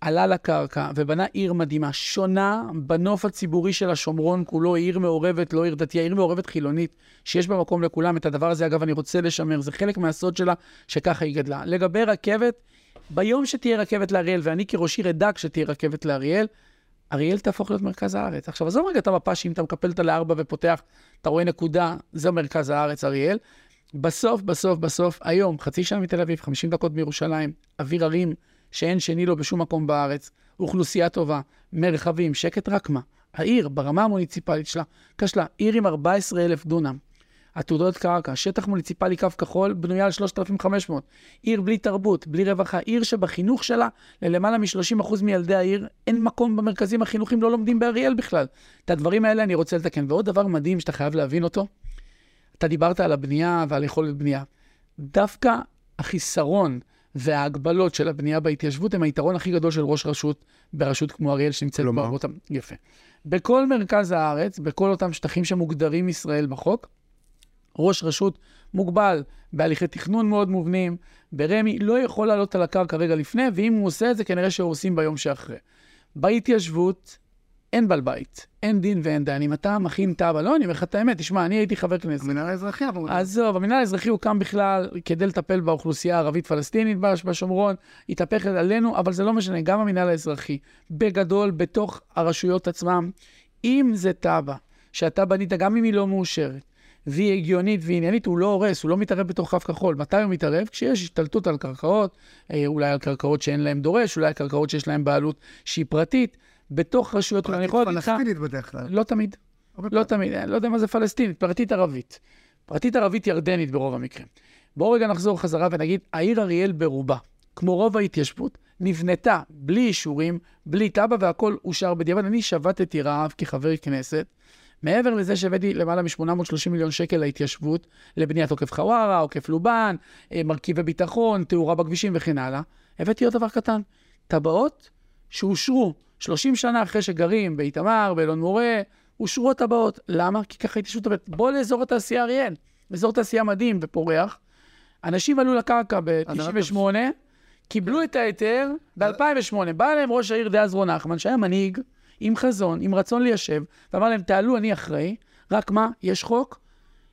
עלה לקרקע ובנה עיר מדהימה, שונה בנוף הציבורי של השומרון כולו, עיר מעורבת, לא עיר דתייה, עיר מעורבת חילונית, שיש בה מקום לכולם. את הדבר הזה, אגב, אני רוצה לשמר, זה חלק מהסוד שלה, שככה היא גדלה. לגבי רכבת, ביום שתהיה רכבת לאריאל, ואני כראש עיר אדאג שתהיה רכבת לאריאל, אריאל תהפוך להיות מרכז הארץ. עכשיו, עזוב רגע את המפה שאם אתה מקפל אותה לארבע ופותח, אתה רואה נקודה, זה מרכז הארץ, אריאל. בסוף, בסוף, בסוף, היום, חצי שעה מתל אביב, 50 דקות מירושלים, אוויר הרים שאין שני לו בשום מקום בארץ, אוכלוסייה טובה, מרחבים, שקט רק מה. העיר, ברמה המוניציפלית שלה, כשלה, עיר עם 14,000 דונם. עתודות קרקע, שטח מוניציפלי קו כחול, בנויה על 3,500. עיר בלי תרבות, בלי רווחה, עיר שבחינוך שלה, ללמעלה מ-30% מילדי העיר, אין מקום במרכזים החינוכיים, לא לומדים באריאל בכלל. את הדברים האלה אני רוצה לתקן. ועוד דבר מדהים שאתה חייב להבין אותו, אתה דיברת על הבנייה ועל יכולת בנייה. דווקא החיסרון וההגבלות של הבנייה בהתיישבות הם היתרון הכי גדול של ראש רשות ברשות כמו אריאל שנמצאת כלומר? באותם... יפה. בכל מרכז הארץ, בכל אותם שטחים שמוגדרים ישראל בחוק, ראש רשות מוגבל בהליכי תכנון מאוד מובנים, ברמ"י לא יכול לעלות על הקרקע רגע לפני, ואם הוא עושה את זה, כנראה שהורסים ביום שאחרי. בהתיישבות, אין בעל בית, אין דין ואין דיין. אם אתה מכין תב"ע, לא, אני אומר לך את האמת, תשמע, אני הייתי חבר כנסת. המינהל האזרחי אמור... עזוב, המינהל האזרחי הוקם בכלל כדי לטפל באוכלוסייה הערבית-פלסטינית בש- בשומרון, התהפך עלינו, אבל זה לא משנה, גם המינהל האזרחי, בגדול, בתוך הרשויות עצמם, אם זה תב"ע שאתה בנית, גם אם היא לא מאושרת, והיא הגיונית ועניינית, הוא לא הורס, הוא לא מתערב בתוך קו כחול. מתי הוא מתערב? כשיש השתלטות על קרקעות, אה, אולי על קרקעות שאין להן דורש, אולי על קרקעות שיש להן בעלות שהיא פרטית, בתוך רשויות, לך... פלסטינית בדרך כלל. לא תמיד. לא. תמיד, אני לא יודע מה זה פלסטינית, פרטית ערבית. פרטית ערבית ירדנית ברוב המקרים. בואו רגע נחזור חזרה ונגיד, העיר אריאל ברובה, כמו רוב ההתיישבות, נבנתה בלי אישורים, בלי תב"ע והכל אושר בדיעבד. אני שבתתי רעב כחבר כנסת. מעבר לזה שהבאתי למעלה מ-830 מיליון שקל להתיישבות, לבניית עוקף חווארה, עוקף לובן, אה, מרכיבי ביטחון, תאורה בכבישים וכן הלאה, הבאתי עוד דבר קטן, טבעות שאושרו 30 שנה אחרי שגרים באיתמר, באלון מורה, אושרו הטבעות. למה? כי ככה ההתיישבות עובדת. בוא לאזור התעשייה אריאל, אזור תעשייה מדהים ופורח. אנשים עלו לקרקע ב-98, קיבלו את ההיתר ב-2008. בא אליהם ראש העיר דאז רון נחמן, שהיה מנהיג, עם חזון, עם רצון ליישב, ואמר להם, תעלו, אני אחראי, רק מה? יש חוק,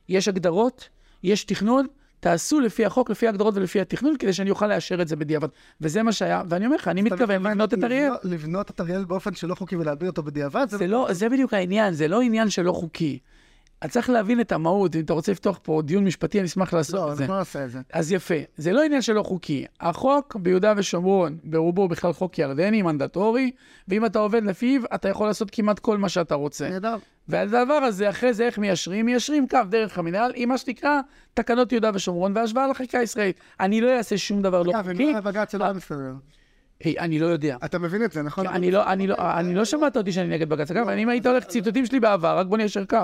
יש הגדרות, יש תכנון, תעשו לפי החוק, לפי ההגדרות ולפי התכנון, כדי שאני אוכל לאשר את זה בדיעבד. וזה מה שהיה, ואני אומר לך, אני מתכוון לבנות את אריאל. לבנות- את אריאל באופן שלא חוקי ולהלביא אותו בדיעבד, זה לא, זה בדיוק העניין, זה לא עניין שלא חוקי. אתה צריך להבין את המהות, אם אתה רוצה לפתוח פה דיון משפטי, אני אשמח לעשות לא, את זה. אנחנו לא נעשה את זה. אז יפה, זה לא עניין שלא חוקי. החוק ביהודה ושומרון, ברובו הוא בכלל חוק ירדני, מנדטורי, ואם אתה עובד לפיו, אתה יכול לעשות כמעט כל מה שאתה רוצה. נהדר. והדבר הזה, אחרי זה איך מיישרים? מיישרים קו דרך המינהל עם מה שנקרא תקנות יהודה ושומרון והשוואה לחקיקה הישראלית. אני לא אעשה שום דבר לא אגב, חוקי, אם בג"ץ זה לא מסתדר. היי, אני לא יודע. אתה מבין את זה, נכון? אני לא, לא, לא שמעת אותי שאני נגד בג"ץ. אגב, אם היית הולך ציטוטים שלי בעבר, רק בוא ניישר קו.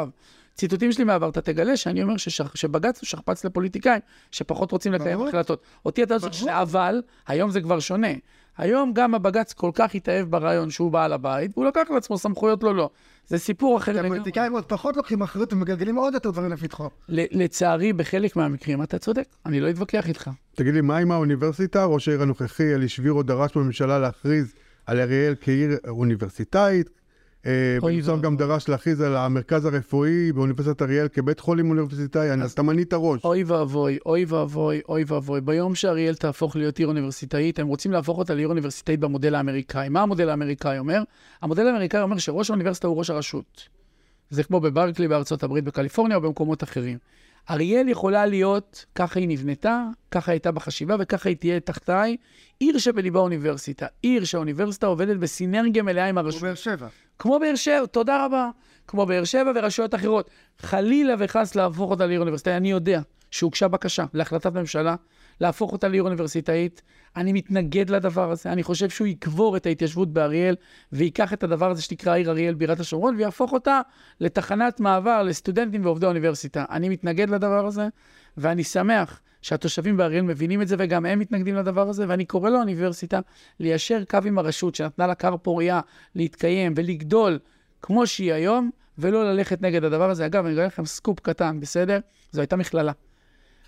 ציטוטים שלי מהעבר, אתה תגלה שאני אומר ששח- שבג"ץ הוא שכפ"ץ לפוליטיקאים שפחות רוצים לקיים ברור. החלטות. אותי אתה צריך, ברור. אבל היום זה כבר שונה. היום גם הבג"ץ כל כך התאהב ברעיון שהוא בעל הבית, והוא לקח לעצמו סמכויות לא לא. זה סיפור אחר לגמרי. הפוליטיקאים עוד פחות לוקחים אחריות ומגלגלים עוד יותר דברים לפתחו. ל- לצערי, בחלק מהמקרים אתה צודק, אני לא אתווכח איתך. תגיד לי, מה עם האוניברסיטה? ראש העיר הנוכחי, אלי שבירו, דרש בממשלה להכריז על אריאל כעיר אוניברסיטאית. אה, בנוסף. גם דרש להכריז על המרכז הרפואי באוניברסיטת אריאל כבית חולים אוניברסיטאי, אז אתה מנית ראש. אוי ואבוי, אוי ואבוי, אוי ואבוי. ביום שאריאל תהפוך להיות עיר אוניברסיטאית, הם רוצים להפוך אותה לעיר אוניברסיטאית במודל האמריקאי. מה המודל האמריקאי אומר? המודל האמריקאי אומר שראש האוניברסיטה הוא ראש הרשות. זה כמו בברקלי בארצות הברית, בקליפורניה או במקומות אחרים. אריאל יכולה להיות, ככה היא נבנתה, ככה הייתה בחשיבה וככה היא תהיה תחתיי, עיר שבליבה אוניברסיטה. עיר שהאוניברסיטה עובדת בסינרגיה מלאה עם הרשות. באר שבע. כמו באר שבע, תודה רבה. כמו באר שבע ורשויות אחרות. חלילה וחס להפוך אותה לעיר אוניברסיטאית. אני יודע שהוגשה בקשה להחלטת ממשלה להפוך אותה לעיר אוניברסיטאית. אני מתנגד לדבר הזה. אני חושב שהוא יקבור את ההתיישבות באריאל וייקח את הדבר הזה שנקרא עיר אריאל בירת השומרון ויהפוך אותה לתחנת מעבר לסטודנטים ועובדי אוניברסיטה. אני מתנגד לדבר הזה, ואני שמח שהתושבים באריאל מבינים את זה וגם הם מתנגדים לדבר הזה, ואני קורא לאוניברסיטה ליישר קו עם הרשות שנתנה לה כר פוריה להתקיים ולגדול כמו שהיא היום, ולא ללכת נגד הדבר הזה. אגב, אני אגלה לכם סקופ קטן, בסדר? זו הייתה מכללה.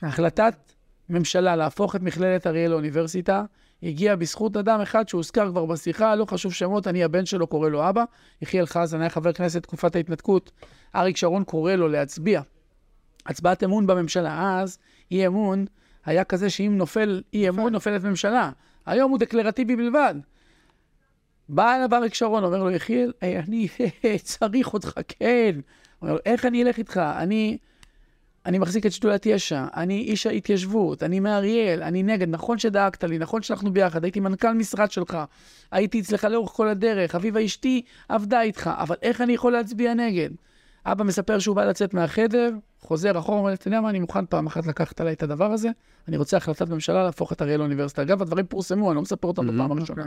החלטת ממשלה להפוך את מכללת אריאל לאוניברסיטה הגיעה בזכות אדם אחד שהוזכר כבר בשיחה, לא חשוב שמות, אני הבן שלו, קורא לו אבא. יחיאל חזן היה חבר כנסת תקופת ההתנתקות. אריק שרון קורא לו להצביע. הצבעת אמון בממשלה. אז אי אמון היה כזה שאם נופל אי אמון, נופלת ממשלה. היום הוא דקלרטיבי בלבד. בא אליו אריק שרון, אומר לו, יחיאל, "אה, אני צריך אותך, כן. אומר לו, איך אני אלך איתך? אני, אני מחזיק את שדולת יש"ע, אני איש ההתיישבות, אני מאריאל, אני נגד, נכון שדאגת לי, נכון שאנחנו ביחד, הייתי מנכ"ל משרד שלך, הייתי אצלך לאורך כל הדרך, אביבה אשתי עבדה איתך, אבל איך אני יכול להצביע נגד? אבא מספר שהוא בא לצאת מהחדר, חוזר אחורה, אומר, אתה יודע מה, אני מוכן פעם אחת לקחת עליי את הדבר הזה, אני רוצה החלטת ממשלה להפוך את אריאל לאוניברסיטה. אגב, הדברים פורסמו, אני לא מספר אותם בפעם הראשונה.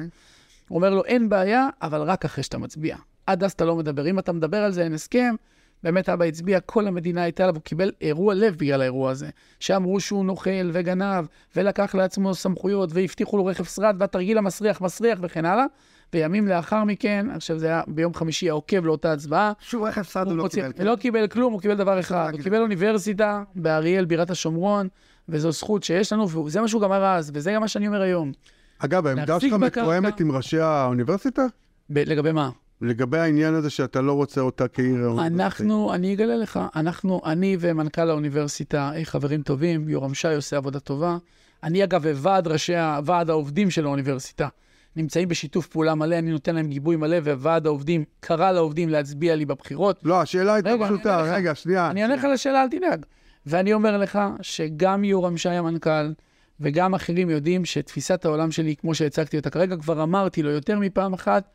הוא אומר לו, אין בעיה, אבל רק אחרי שאתה מצביע. עד אז אתה לא מדבר. אם אתה מדבר על זה, אין הסכם. באמת אבא הצביע, כל המדינה הייתה עליו, הוא קיבל אירוע לב בגלל האירוע הזה. שאמרו שהוא נוכל וגנב, ולקח לעצמו סמכויות, והבטיחו לו רכב שרד, והתרגיל המסריח מסריח וכן הלאה. וימים לאחר מכן, חושב שזה היה ביום חמישי העוקב לאותה הצבעה, שוב רכב שרד הוא לא מוציא- קיבל. לא קיבל כלום, הוא קיבל דבר אחד. הוא. קיבל אוניברסיטה באריאל, בירת השומרון, וזו זכות שיש לנו, וזה מה שהוא גמר אז, וזה גם מה שאני אומר היום. אגב, העמדה שלך. מתואמת עם ראשי האוניברסיטה? ב- לגבי מה? לגבי העניין הזה שאתה לא רוצה אותה כעיר. אנחנו, אני אגלה לך, אנחנו, אני ומנכ"ל האוניברסיטה, אה, חברים טובים, יורם שי עושה עבודה טובה. אני אגב וועד ראשי, ועד העובדים של האוניברסיטה. נמצאים בשיתוף פעולה מלא, אני נותן להם גיבוי מלא, וועד העובדים קרא לעובדים להצביע לי בבחירות. לא, השאלה הייתה רגע, פשוטה, לך. רגע, שנייה. אני אענה לך לשאלה, אל תדאג. ואני אומר לך שגם יורם שי המנכ"ל וגם אחרים יודעים שתפיסת העולם שלי, כמו שהצגתי אותה כרגע, כבר אמרתי לו יותר מפעם אחת,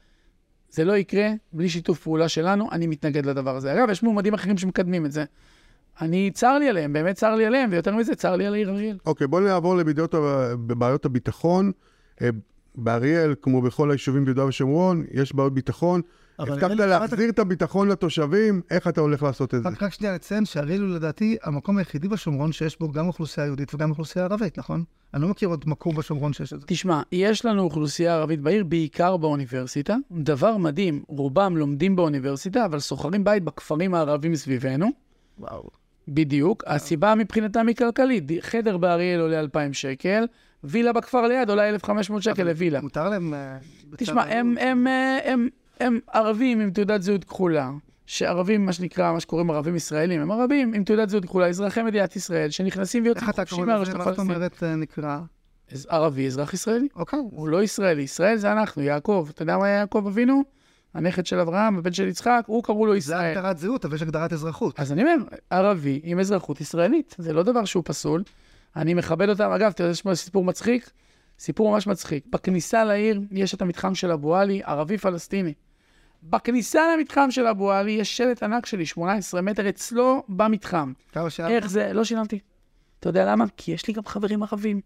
זה לא יקרה בלי שיתוף פעולה שלנו, אני מתנגד לדבר הזה. אגב, יש מועמדים אחרים שמקדמים את זה. אני, צר לי עליהם, באמת צר לי עליהם, ויותר מזה, צר לי על העיר אריאל. אוקיי, בואו נעבור לבעיות, ה- בבעיות הביטחון. אה, באריאל, כמו בכל היישובים ביהודה ושומרון, יש בעיות ביטחון. אבל הבטחת להחזיר את הביטחון לתושבים, איך אתה הולך לעשות את זה? רק, רק שנייה לציין שאריאל הוא לדעתי המקום היחידי בשומרון שיש בו גם אוכלוסייה יהודית וגם אוכלוסייה ערבית, נכון? אני לא מכיר עוד מקום בשומרון שיש את זה. תשמע, יש לנו אוכלוסייה ערבית בעיר, בעיקר באוניברסיטה. דבר מדהים, רובם לומדים באוניברסיטה, אבל שוכרים בית בכפרים הערבים סביבנו. וואו. בדיוק. הסיבה מבחינתם היא כלכלית. חדר באריאל עולה 2,000 שקל, וילה בכפר ליד עולה 1,500 שקל לווילה. מותר להם... אה, תשמע? הם, הם, אה, הם, הם ערבים עם תעודת זהות כחולה. שערבים, מה שנקרא, מה שקוראים ערבים ישראלים, הם ערבים עם תעודת זהות כחולה, אזרחי מדינת ישראל, שנכנסים ויוצאים איך אתה חופשי קורא לזה? מה זאת הפלסטינית. אומרת אה, נקרא? אז ערבי, אזרח ישראלי. אוקיי. הוא לא ישראלי, ישראל זה אנחנו, יעקב. אתה יודע מה היה יעקב אבינו? הנכד של אברהם, הבן של יצחק, הוא קראו לו זה ישראל. הגדרת זהות, אבל יש הגדרת אזרחות. אז אני אומר, ערבי עם אזרחות ישראלית, זה לא דבר שהוא פסול. אני מכבד אותם. אגב, אתה יודע שיש סיפור מצחיק? סיפור ממש מצחיק. בכניסה לעיר יש את המתחם של אבו עלי, ערבי-פלסטיני. בכניסה למתחם של אבו עלי יש שלט ענק שלי, 18 מטר, אצלו במתחם. כמה שילמת? איך זה? לא שילמתי. אתה יודע למה? כי יש לי גם חברים ערבים.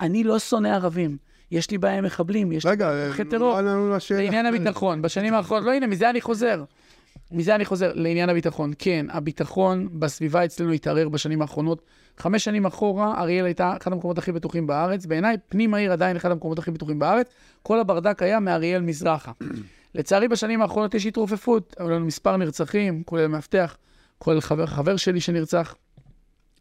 אני לא שונא ערבים. יש לי בעיה עם מחבלים, יש לי רגע, אה, טרור. לא. לעניין הביטחון, בשנים האחרונות, לא הנה, מזה אני חוזר. מזה אני חוזר, לעניין הביטחון. כן, הביטחון בסביבה אצלנו התערער בשנים האחרונות. חמש שנים אחורה, אריאל הייתה אחד המקומות הכי בטוחים בארץ. בעיניי, פנים העיר עדיין אחד המקומות הכי בטוחים בארץ. כל הברדק היה מאריאל מזרחה. לצערי, בשנים האחרונות יש התרופפות. היו לנו מספר נרצחים, כולל מאבטח, כולל חבר, חבר שלי שנרצח.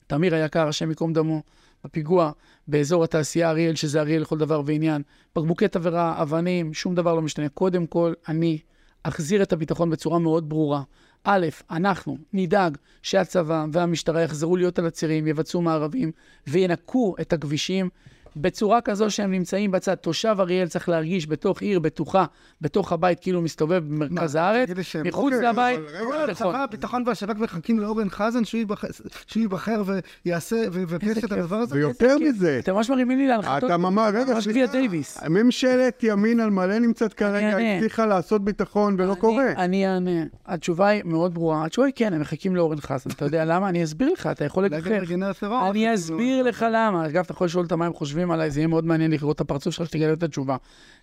תמיר היקר, השם ייקום דמו, בפיגוע באזור התעשייה אריאל, שזה אריאל לכל דבר ועניין. בקבוקי תבערה, אבנים, שום דבר לא משתנה. קודם כל, אני אחזיר את הביטחון בצורה מאוד ברורה. א', אנחנו נדאג שהצבא והמשטרה יחזרו להיות על הצירים, יבצעו מערבים וינקו את הכבישים בצורה כזו שהם נמצאים בצד. תושב אריאל צריך להרגיש בתוך עיר בטוחה, בתוך הבית, כאילו מסתובב במרכז הארץ, מחוץ אוקיי, לבית. אבל רגע, נכון. הצבא, הביטחון והשב"כ מחכים לאורן חזן שהוא ייבחר- שהוא ייבחר ויעשה, ויבקש את. הדבר הזה? ויותר. מזה, אתם ממש מרימים לי להנחתות. אתה ממש, רגע, דייוויס. ממשלת ימין על מלא נמצאת כרגע. הצליחה לעשות ביטחון ולא אני- קורה. אני אענה. התשובה היא מאוד ברורה. התשובה היא כן, הם מחכים לאורן חזן. אתה יודע למה? אני אסביר לך, אתה יכול לגחך. אני אסביר לך למה. אגב, אתה יכול לשאול אותם מה הם חושבים עליי, זה יהיה מאוד מעניין לקרוא את הפרצוף שלך שתגלה את התשובה.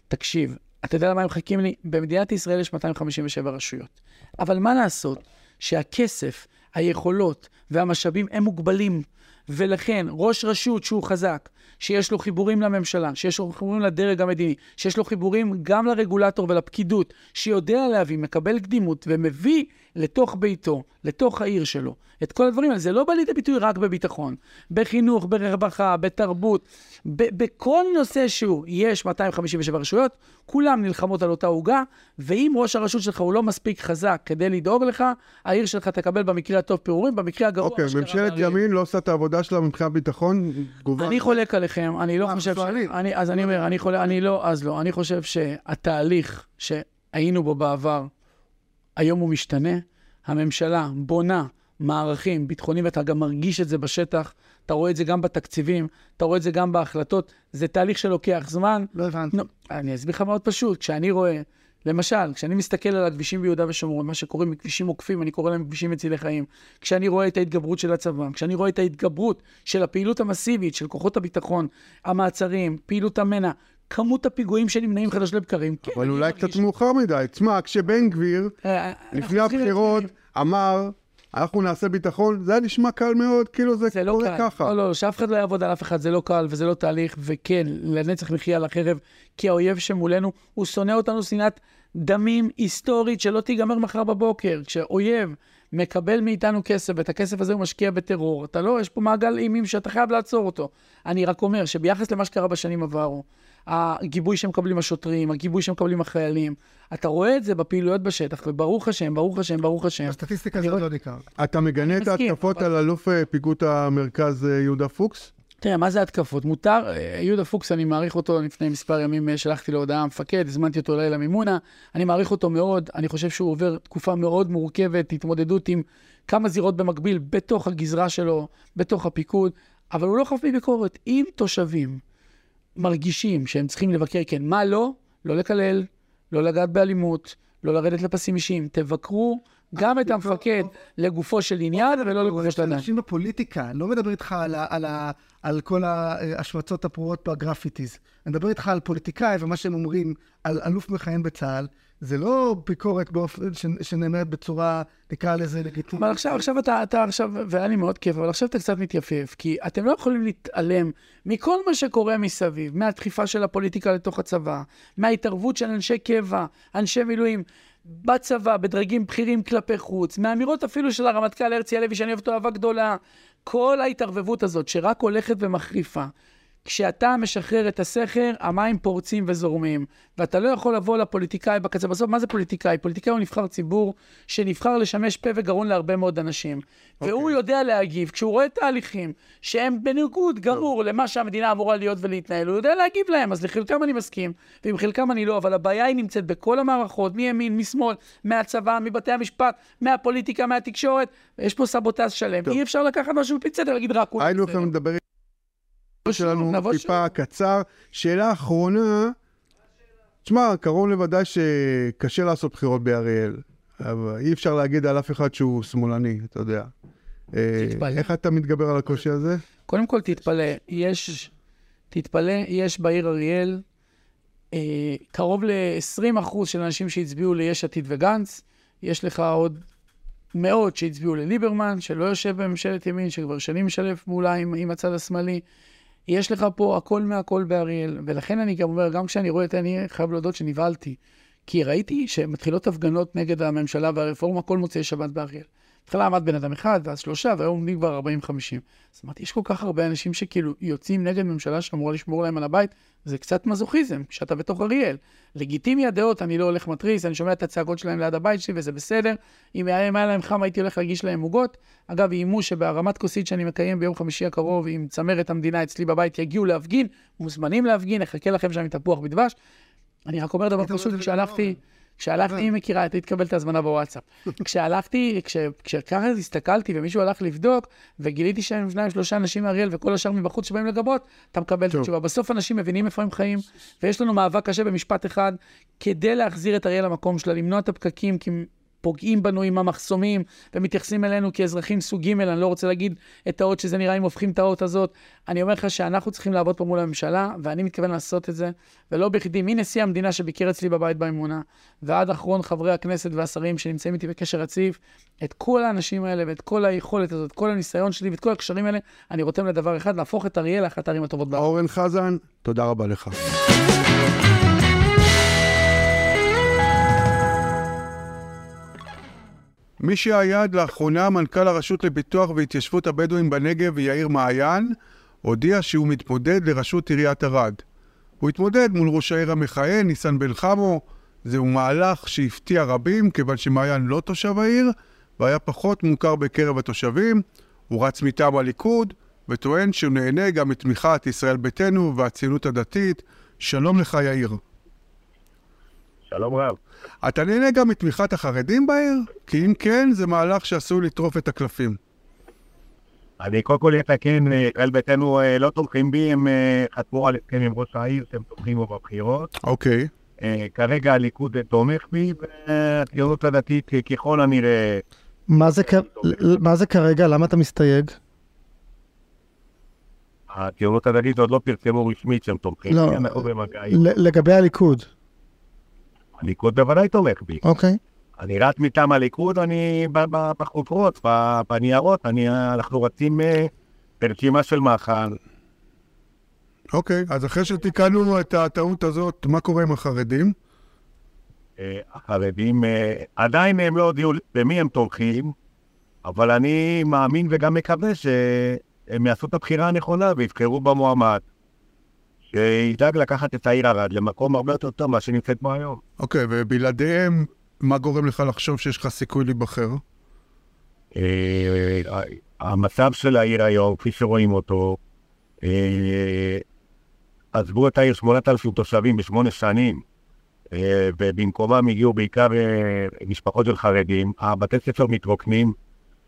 תקשיב, אתה יודע למה הם מחכים לי? במדינת ישראל יש 257 רשויות. אבל מה לעשות שהכסף, היכולות והמשאבים הם מוגבלים. ולכן, ראש רשות שהוא חזק, שיש לו חיבורים לממשלה, שיש לו חיבורים לדרג המדיני, שיש לו חיבורים גם לרגולטור ולפקידות, שיודע להביא, מקבל קדימות ומביא לתוך ביתו, לתוך העיר שלו, את כל הדברים האלה. זה לא בא לידי ביטוי רק בביטחון, בחינוך, ברווחה, בתרבות, ב- בכל נושא שהוא. יש 257 רשויות, כולם נלחמות על אותה עוגה, ואם ראש הרשות שלך הוא לא מספיק חזק כדי לדאוג לך, העיר שלך תקבל במקרה הטוב פירורים, במקרה הגרוע... אוקיי, שקרה ממשלת. ימין לא עושה את העבודה שלה מבחינת ביטחון, תגובה. אני חולק עליכם, אני לא מה, חושב ש... אני, אז אני אומר, אני חולק, אני לא, אז לא. אני חושב שהתהליך שהיינו בו בעבר, היום הוא משתנה. הממשלה בונה מערכים ביטחוניים, ואתה גם מרגיש את זה בשטח, אתה רואה את זה גם בתקציבים, אתה רואה את זה גם בהחלטות. זה תהליך שלוקח זמן. לא הבנתי. נו, אני אסביר לך מאוד פשוט. כשאני רואה, למשל, כשאני מסתכל על הכבישים ביהודה ושומרון, מה שקוראים כבישים עוקפים, אני קורא להם כבישים מצילי חיים. כשאני רואה את ההתגברות של הצבא, כשאני רואה את ההתגברות של הפעילות המסיבית של כוחות הביטחון, המעצרים, פעילות המנע, כמות הפיגועים שנמנעים חדש לבקרים, כן, אבל אולי מרגיש- קצת מאוחר מדי. תשמע, כשבן גביר, אה, אנחנו לפני הבחירות, אמר, אנחנו נעשה ביטחון, זה היה נשמע קל מאוד, כאילו זה זה לא קורה קל. ככה. לא, לא, שאף אחד לא יעבוד על אף אחד, זה לא קל וזה לא תהליך, וכן, לנצח נחיה על החרב, כי האויב שמולנו, הוא שונא אותנו שנאת דמים היסטורית שלא תיגמר מחר בבוקר. כשאויב מקבל מאיתנו כסף, ואת הכסף הזה הוא משקיע בטרור, אתה לא, יש פה מעגל אימים שאתה חייב לעצור אותו. אני רק אומר שביחס למה שקרה בשנים עברו, הגיבוי שמקבלים השוטרים, הגיבוי שמקבלים החיילים, אתה רואה את זה בפעילויות בשטח, וברוך השם, ברוך השם, ברוך השם. הסטטיסטיקה זה לא ניכר. אתה מגנה את ההתקפות על אלוף אה, פיקוד המרכז אה, יהודה פוקס? תראה, מה זה התקפות? מותר, אה, יהודה פוקס, אני מעריך אותו, לפני מספר ימים שלחתי לו הודעה המפקד, הזמנתי אותו לילה מימונה, אני מעריך אותו מאוד, אני חושב שהוא עובר תקופה מאוד מורכבת, התמודדות עם כמה זירות במקביל, בתוך הגזרה שלו, בתוך הפיקוד, אבל הוא לא חף מביקורת. אם תושבים מרגישים שהם צריכים לבקר, כן, מה לא? לא לקלל, לא לגעת באלימות, לא לרדת לפסים אישיים, תבקרו גם את המפקד לגופו של עניין ולא לגופו של אדם. אנשים בפוליטיקה, אני לא מדבר איתך על, על, על כל ההשמצות הפרועות בגרפיטיז. אני מדבר איתך על פוליטיקאי ומה שהם אומרים על אלוף מכהן בצה"ל. זה לא ביקורת באופן שנאמרת בצורה, נקרא לזה לגיטימית. אבל עכשיו, עכשיו אתה, אתה עכשיו, והיה לי מאוד כיף, אבל עכשיו אתה קצת מתייפייף, כי אתם לא יכולים להתעלם מכל מה שקורה מסביב, מהדחיפה של הפוליטיקה לתוך הצבא, מההתערבות של אנשי קבע, אנשי מילואים, בצבא, בדרגים בכירים כלפי חוץ, מהאמירות אפילו של הרמטכ"ל הרצי הלוי, שאני אוהב אותו אהבה גדולה, כל ההתערבבות הזאת שרק הולכת ומחריפה. כשאתה משחרר את הסכר, המים פורצים וזורמים. ואתה לא יכול לבוא לפוליטיקאי בקצה. בסוף, מה זה פוליטיקאי? פוליטיקאי הוא נבחר ציבור שנבחר לשמש פה וגרון להרבה מאוד אנשים. Okay. והוא יודע להגיב. כשהוא רואה תהליכים שהם בניגוד גמור למה שהמדינה אמורה להיות ולהתנהל, הוא יודע להגיב להם. אז לחלקם אני מסכים, ועם חלקם אני לא, אבל הבעיה היא נמצאת בכל המערכות, מימין, משמאל, מהצבא, מבתי המשפט, מהפוליטיקה, מהתקשורת. יש פה סבוטז שלם. טוב. אי אפשר לקחת משהו צדק ולהגיד רק הוא היינו בסדר. יכולים לדבר שלנו טיפה קצר. שאלה אחרונה, תשמע, קרוב לוודאי שקשה לעשות בחירות באריאל, אבל אי אפשר להגיד על אף אחד שהוא שמאלני, אתה יודע. אה, תתפלא. איך אתה מתגבר על הקושי הזה? קודם כל, תתפלא, יש, תתפלא, יש בעיר אריאל אה, קרוב ל-20% של אנשים שהצביעו ליש עתיד וגנץ, יש לך עוד מאות שהצביעו לליברמן, שלא יושב בממשלת ימין, שכבר שנים משלב פעולה עם, עם הצד השמאלי. יש לך פה הכל מהכל באריאל, ולכן אני גם אומר, גם כשאני רואה את זה, אני חייב להודות שנבהלתי. כי ראיתי שמתחילות הפגנות נגד הממשלה והרפורמה כל מוצאי שבת באריאל. בהתחלה עמד בן אדם אחד, ואז שלושה, והיום עומדים כבר 40-50. אז אמרתי, יש כל כך הרבה אנשים שכאילו יוצאים נגד ממשלה שאמורה לשמור להם על הבית, זה קצת מזוכיזם, שאתה בתוך אריאל. לגיטימי הדעות, אני לא הולך מתריס, אני שומע את הצעקות שלהם ליד הבית שלי, וזה בסדר. אם היה להם חם, הייתי הולך להגיש להם עוגות. אגב, איימו שבהרמת כוסית שאני מקיים ביום חמישי הקרוב עם צמרת המדינה אצלי בבית, יגיעו להפגין, מוזמנים להפגין, נחכה לכם שם עם תפוח בדבש. אני רק אומר דבר פשוט, כשהלכתי... כשהלכתי, היא מכירה, היית תקבל את ההזמנה בוואטסאפ. כשהלכתי, כש- כשככה הסתכלתי ומישהו הלך לבדוק, וגיליתי שהם שניים, שלושה אנשים מאריאל וכל השאר מבחוץ שבאים לגבות, אתה מקבל את. התשובה. בסוף אנשים מבינים איפה הם חיים, ויש לנו מאבק קשה במשפט אחד, כדי להחזיר את אריאל למקום שלה, למנוע את הפקקים, כי פוגעים בנו עם המחסומים, ומתייחסים אלינו כאזרחים סוג ג', אני לא רוצה להגיד את האות שזה נראה אם הופכים את האות הזאת. אני אומר לך שאנחנו צריכים לעבוד פה מול הממשלה, ואני מתכוון לעשות את זה, ולא בכדי, מנשיא המדינה שביקר אצלי בבית באמונה, ועד אחרון חברי הכנסת והשרים שנמצאים איתי בקשר רציף, את כל האנשים האלה ואת כל היכולת הזאת, כל הניסיון שלי ואת כל הקשרים האלה, אני רותם לדבר אחד, להפוך את אריאל לאחת הערים הטובות בארץ. אורן חזן, תודה רבה לך. מי שהיה עד לאחרונה מנכ"ל הרשות לפיתוח והתיישבות הבדואים בנגב יאיר מעיין, הודיע שהוא מתמודד לראשות עיריית ערד. הוא התמודד מול ראש העיר המכהן, ניסן בן חמו. זהו מהלך שהפתיע רבים, כיוון שמעיין לא תושב העיר, והיה פחות מוכר בקרב התושבים. הוא רץ מטעם הליכוד, וטוען שהוא נהנה גם מתמיכת ישראל ביתנו והציונות הדתית. שלום לך, יאיר. שלום רב. אתה נהנה גם מתמיכת החרדים בעיר? כי אם כן, זה מהלך שעשוי לטרוף את הקלפים. אני קודם כל אתקן, אה, ישראל ביתנו אה, לא תומכים בי, הם אה, חתמו על הסכם עם ראש העיר שהם תומכים בו בבחירות. אוקיי. כרגע הליכוד תומך בי, והציונות הדתית ככל הנראה... מה זה, כ... מה זה כרגע? למה אתה מסתייג? הציונות הדתית עוד לא פרסמו רשמית שהם תומכים לא. לגבי הליכוד, הליכוד בוודאי תומך בי. אוקיי. אני רץ מטעם הליכוד, אני בחוברות, בניירות, אני- אנחנו רצים אה, ברשימה של מחל. אוקיי, אז אחרי שתיקנו את הטעות הזאת, מה קורה עם החרדים? אה, החרדים אה, עדיין הם לא הודיעו במי הם תומכים, אבל אני מאמין וגם מקווה שהם יעשו את הבחירה הנכונה ויבחרו במועמד, שידאג לקחת את העיר ערד למקום הרבה יותר טוב ממה שנמצאת בו היום. אוקיי, ובלעדיהם, מה גורם לך לחשוב שיש לך סיכוי להיבחר? אה, המצב של העיר היום, כפי שרואים אותו, אה, עזבו את העיר 8,000 תושבים בשמונה שנים, אה, ובמקומם הגיעו בעיקר משפחות של חרדים. הבתי ספר מתרוקנים,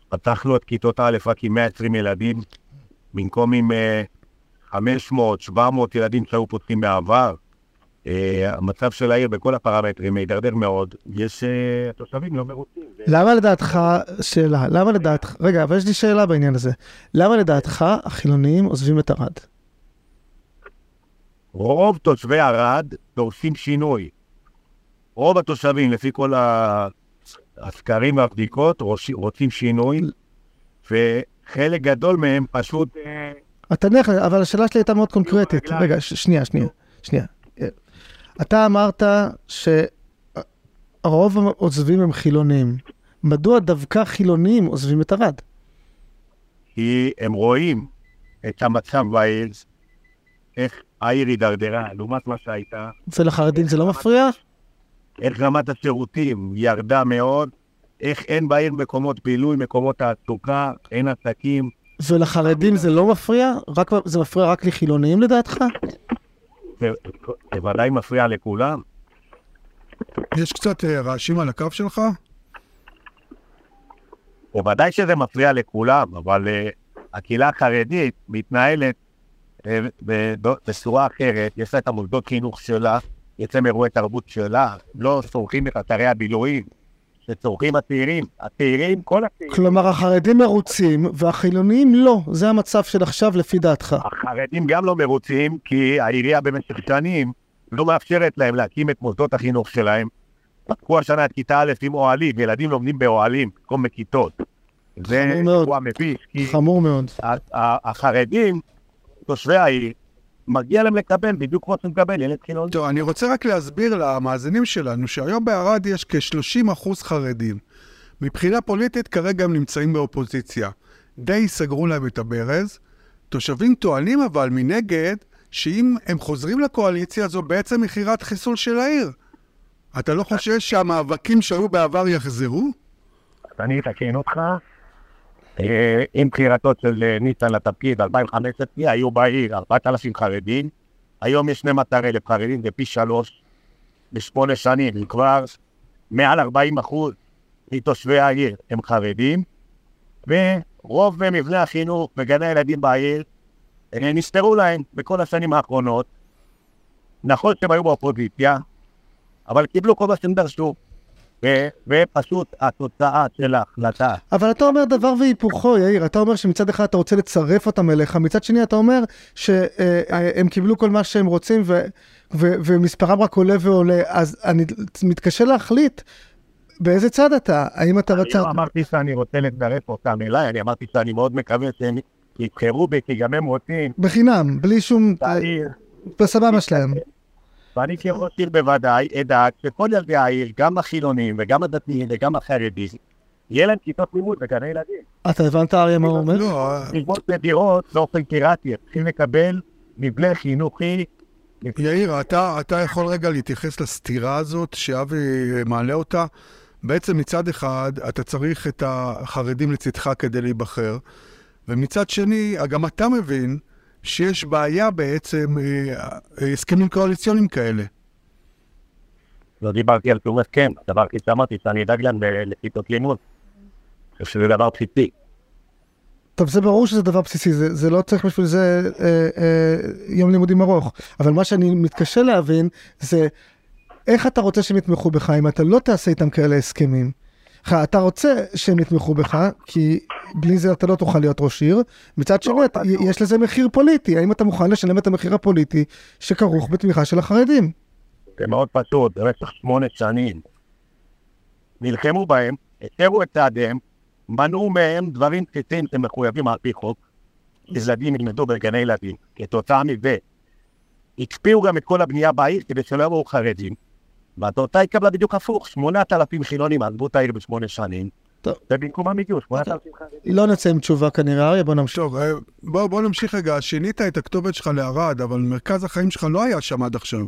פתחנו את כיתות א' רק עם 120 ילדים, במקום עם 500, 700 ילדים שהיו פותחים בעבר. אה, המצב של העיר בכל הפרמטרים מידרדר מאוד, יש, אה, התושבים לא מרוצים. למה לדעתך, שאלה, למה לדעתך, רגע, אבל יש לי שאלה בעניין הזה. למה לדעתך החילונים עוזבים את ערד? רוב תושבי ערד דורשים שינוי. רוב התושבים, לפי כל הסקרים והבדיקות, רוצים שינוי, וחלק גדול מהם פשוט... אתה נלך, אבל השאלה שלי הייתה מאוד קונקרטית. רגע, שנייה, שנייה, שנייה. אתה אמרת שהרוב העוזבים הם חילונים. מדוע דווקא חילונים עוזבים את ערד? כי הם רואים את המצב בעיר, איך העיר הידרדרה לעומת מה שהייתה, ולחרדים זה לא מפריע? איך רמת השירותים ירדה מאוד, איך אין בעיר מקומות בילוי, מקומות תעסוקה, אין עסקים. ולחרדים זה לא מפריע? רק, זה מפריע רק לחילונים לדעתך? זה ודאי מפריע לכולם. יש קצת אה, רעשים על הקו שלך? בוודאי שזה מפריע לכולם, אבל uh, הקהילה החרדית מתנהלת uh, בצורה אחרת, יש לה את המוסדות חינוך שלה, יש להם אירועי תרבות שלה, לא צורכים את אתרי הבילויים שצורכים הצעירים. הצעירים, כל הצעירים, כלומר, החרדים מרוצים והחילונים לא. זה המצב של עכשיו לפי דעתך. החרדים גם לא מרוצים, כי העירייה במשך שנים לא מאפשרת להם להקים את מוסדות החינוך שלהם. פתחו השנה את כיתה א' עם אוהלים, ילדים לומדים באוהלים במקום בכיתות. זה. אירוע מביש, חמור מאוד. החרדים, תושבי העיר, מגיע להם לקבל בדיוק כמו שמקבל ילד חילוני. טוב, אני רוצה רק להסביר למאזינים שלנו שהיום בערד יש כ-30% חרדים. מבחינה פוליטית כרגע הם נמצאים באופוזיציה. די סגרו להם את הברז. תושבים טוענים אבל מנגד, שאם הם חוזרים לקואליציה זו בעצם מכירת חיסול של העיר. אתה לא חושש שהמאבקים שהיו בעבר יחזרו? אז אני אתקן אותך. אה, עם בחירתו של אה, ניצן לתפקיד ב-2015 היו בעיר 4,000 חרדים, היום יש 12,000 חרדים, זה פי שלוש בשמונה שנים, כבר מעל 40 אחוז מתושבי העיר הם חרדים, ורוב מבני החינוך וגני הילדים בעיר אה, נסתרו להם בכל השנים האחרונות. נכון שהם היו באופוזיציה, אבל קיבלו כל מה שהם דרשו. ו- ופשוט התוצאה של ההחלטה. אבל אתה אומר דבר והיפוכו, יאיר. אתה אומר שמצד אחד אתה רוצה לצרף אותם אליך, מצד שני אתה אומר שהם קיבלו כל מה שהם רוצים ו- ו- ומספרם רק עולה ועולה. אז אני מתקשה להחליט באיזה צד אתה. האם אתה אני בצד... לא אמרתי שאני רוצה לצרף אותם אליי, אני אמרתי שאני מאוד מקווה שהם יבחרו בי, כי גם הם רוצים בחינם, בלי שום... בסבבה שלהם. ואני כראש עיר בוודאי אדאג שכל ילדי העיר, גם החילונים וגם הדתיים וגם החרדים, יהיה להם כיתות לימוד בגני ילדים. אתה הבנת, אריה, מה הוא אומר? לא, ללמוד בדירות באופן פיראטי, הם צריכים לקבל מבנה חינוכי. יאיר, אתה, אתה יכול רגע להתייחס לסתירה הזאת שאבי מעלה אותה? בעצם מצד אחד, אתה צריך את החרדים לצדך כדי להיבחר, ומצד שני, גם אתה מבין שיש בעיה בעצם, אה, אה, הסכמים קואליציוניים כאלה. לא דיברתי על שום הסכם, הדבר הכי שאמרתי שאני אדאג להם לכיתות לימוד. אני חושב שזה דבר בסיסי. טוב, זה ברור שזה דבר בסיסי, זה, זה לא צריך בשביל זה אה, אה, יום לימודים ארוך. אבל מה שאני מתקשה להבין זה איך אתה רוצה שהם יתמכו בך אם אתה לא תעשה איתם כאלה הסכמים. לך, אתה רוצה שהם יתמכו בך, כי בלי זה אתה לא תוכל להיות ראש עיר. מצד שני, אתה, יש לזה מחיר פוליטי. האם אתה מוכן לשלם את המחיר הפוליטי שכרוך בתמיכה של החרדים? זה מאוד פשוט, במשך שמונה שנים. נלחמו בהם, הפרו את צעדיהם, מנעו מהם דברים בסיסיים שמחויבים על פי חוק. ילדים ילמדו בגני ילדים. כתוצאה מזה, הקפיאו גם את כל הבנייה בעיר כדי שלא יבואו חרדים. והתוצאה התקבלה בדיוק הפוך, 8,000 חילונים עזבו את העיר בשמונה שנים, טוב. ובמקומם הגיעו 8,000 חרדים. לא נצא עם תשובה כנראה, אריה, בוא נמשיך. טוב, אה, בוא, בוא נמשיך רגע. שינית את הכתובת שלך לערד, אבל מרכז החיים שלך לא היה שם עד עכשיו.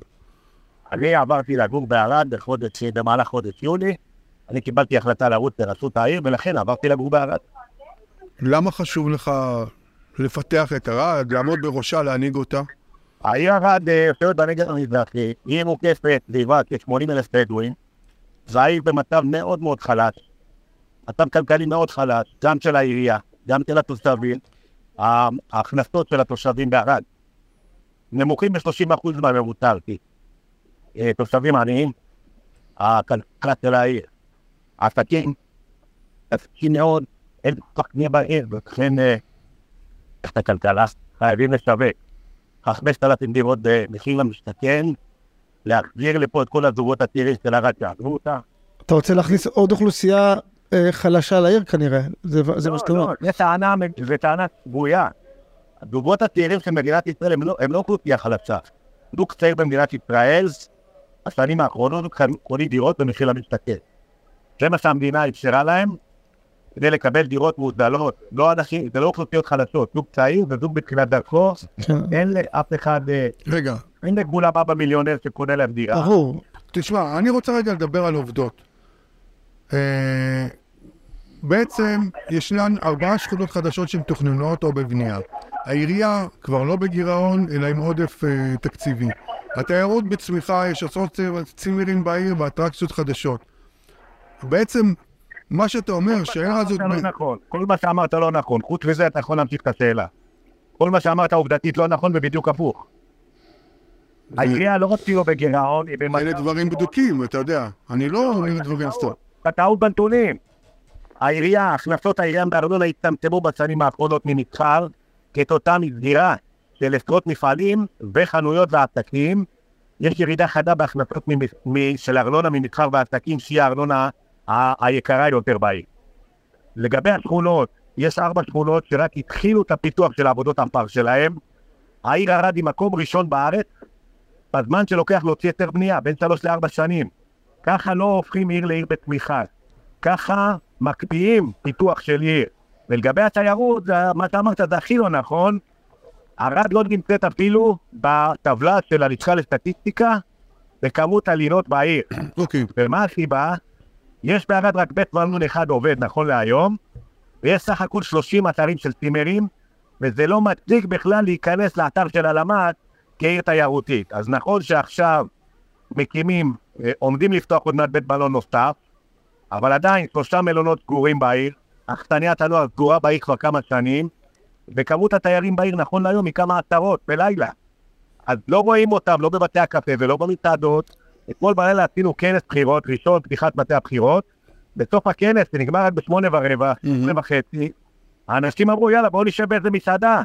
אני עברתי לגור בערד בחודש, במהלך חודש יולי, אני קיבלתי החלטה לרוץ לרשות העיר, ולכן עברתי לגור בערד. למה חשוב לך לפתח את ערד, לעמוד בראשה, להנהיג אותה? העיר ערד אה, יושבת בנגב המזרחי, עיר מוקפת סביבה כ-80 אלף בדואים, זו העיר במצב מאוד מאוד חלש, מצב כלכלי מאוד חלש, גם של העירייה, גם של התושבים, ההכנסות של התושבים בערד נמוכים ב-30% מהממוצע הארצי. אה, תושבים עניים, הכלכלה של העיר, עסקים, עסקים מאוד, אין כל כך בעיר, ולכן אה, את הכלכלה חייבים לשווק. חמש אלפים דירות במחיר למשתכן, להחזיר לפה את כל הזוגות הצעירים של ערד שעזבו אותה. אתה רוצה להכניס עוד אוכלוסייה אה, חלשה לעיר כנראה, זה, זה מה שאתה אומר. זו טענה, טענה שגויה. הזוגות הצעירים של מדינת ישראל הם לא, הם לא אוכלוסייה חלשה. זוג צעיר במדינת ישראל, בשנים האחרונות קונים דירות במחיר למשתכן. זה מה שהמדינה אפשרה להם כדי לקבל דירות מוזלות. לא אנשים, זה לא אוכלוסיות חלשות. זוג צעיר וזוג בתחילת דרכו, כן, אין לאף אחד, אה, רגע, אין לגבול הבא במיליונר שקונה להם דירה. ברור. תשמע, אני רוצה רגע לדבר על עובדות. אה, בעצם ישנן ארבעה שכונות חדשות שמתוכננות או בבנייה. העירייה כבר לא בגירעון, אלא עם עודף אה, תקציבי. התיירות בצמיחה, יש עשרות צימרים בעיר ואטרקציות חדשות. בעצם, מה שאתה אומר, שהעיר הזאת... לא נכון, כל מה שאמרת לא נכון, חוץ מזה אתה יכול להמשיך את השאלה. כל מה שאמרת עובדתית לא נכון ובדיוק הפוך. העירייה לא לא בגירעון, היא אלה במצב... דברים בדוקים, אתה יודע. אני לא אומר דברים סתם. טעות בנתונים. העירייה, הכנסות העירייה בארנונה הצטמצמו בשנים האחרונות ממסחר כתוצאה מסגירה של עשרות מפעלים וחנויות ועסקים. יש ירידה חדה בהכנסות של ארנונה ממסחר ועסקים שהיא הארנונה היקרה יותר בעיר. לגבי השכונות, יש ארבע שכונות שרק התחילו את הפיתוח של עבודות המפר שלהם. העיר ערד היא מקום ראשון בארץ בזמן שלוקח להוציא היתר בנייה, בין שלוש לארבע שנים. ככה לא הופכים עיר לעיר בתמיכה. ככה מקפיאים פיתוח של עיר. ולגבי התיירות, מה שאמרת זה הכי לא נכון. ערד לא נמצאת אפילו בטבלה של הלשכה לסטטיסטיקה בכמות הלינות בעיר. אוקיי. ומה הסיבה? יש בערד רק בית מלון אחד עובד נכון להיום, ויש סך הכל 30 אתרים של צימרים, וזה לא מצדיק בכלל להיכנס לאתר של הלמ"ס כעיר תיירותית. אז נכון שעכשיו מקימים, אה, עומדים לפתוח עוד מעט בית מלון נוסף, אבל עדיין שלושה מלונות סגורים בעיר, אכסניית הנוער סגורה בעיר כבר כמה שנים, וכמות התיירים בעיר נכון להיום היא כמה עשרות בלילה. אז לא רואים אותם, לא בבתי הקפה ולא במסעדות. אתמול בלילה עשינו כנס בחירות, ראשון פתיחת בתי הבחירות. בסוף הכנס, זה נגמר רק בשמונה ורבע, שמונה וחצי, האנשים אמרו, יאללה, בואו נשב באיזה מסעדה.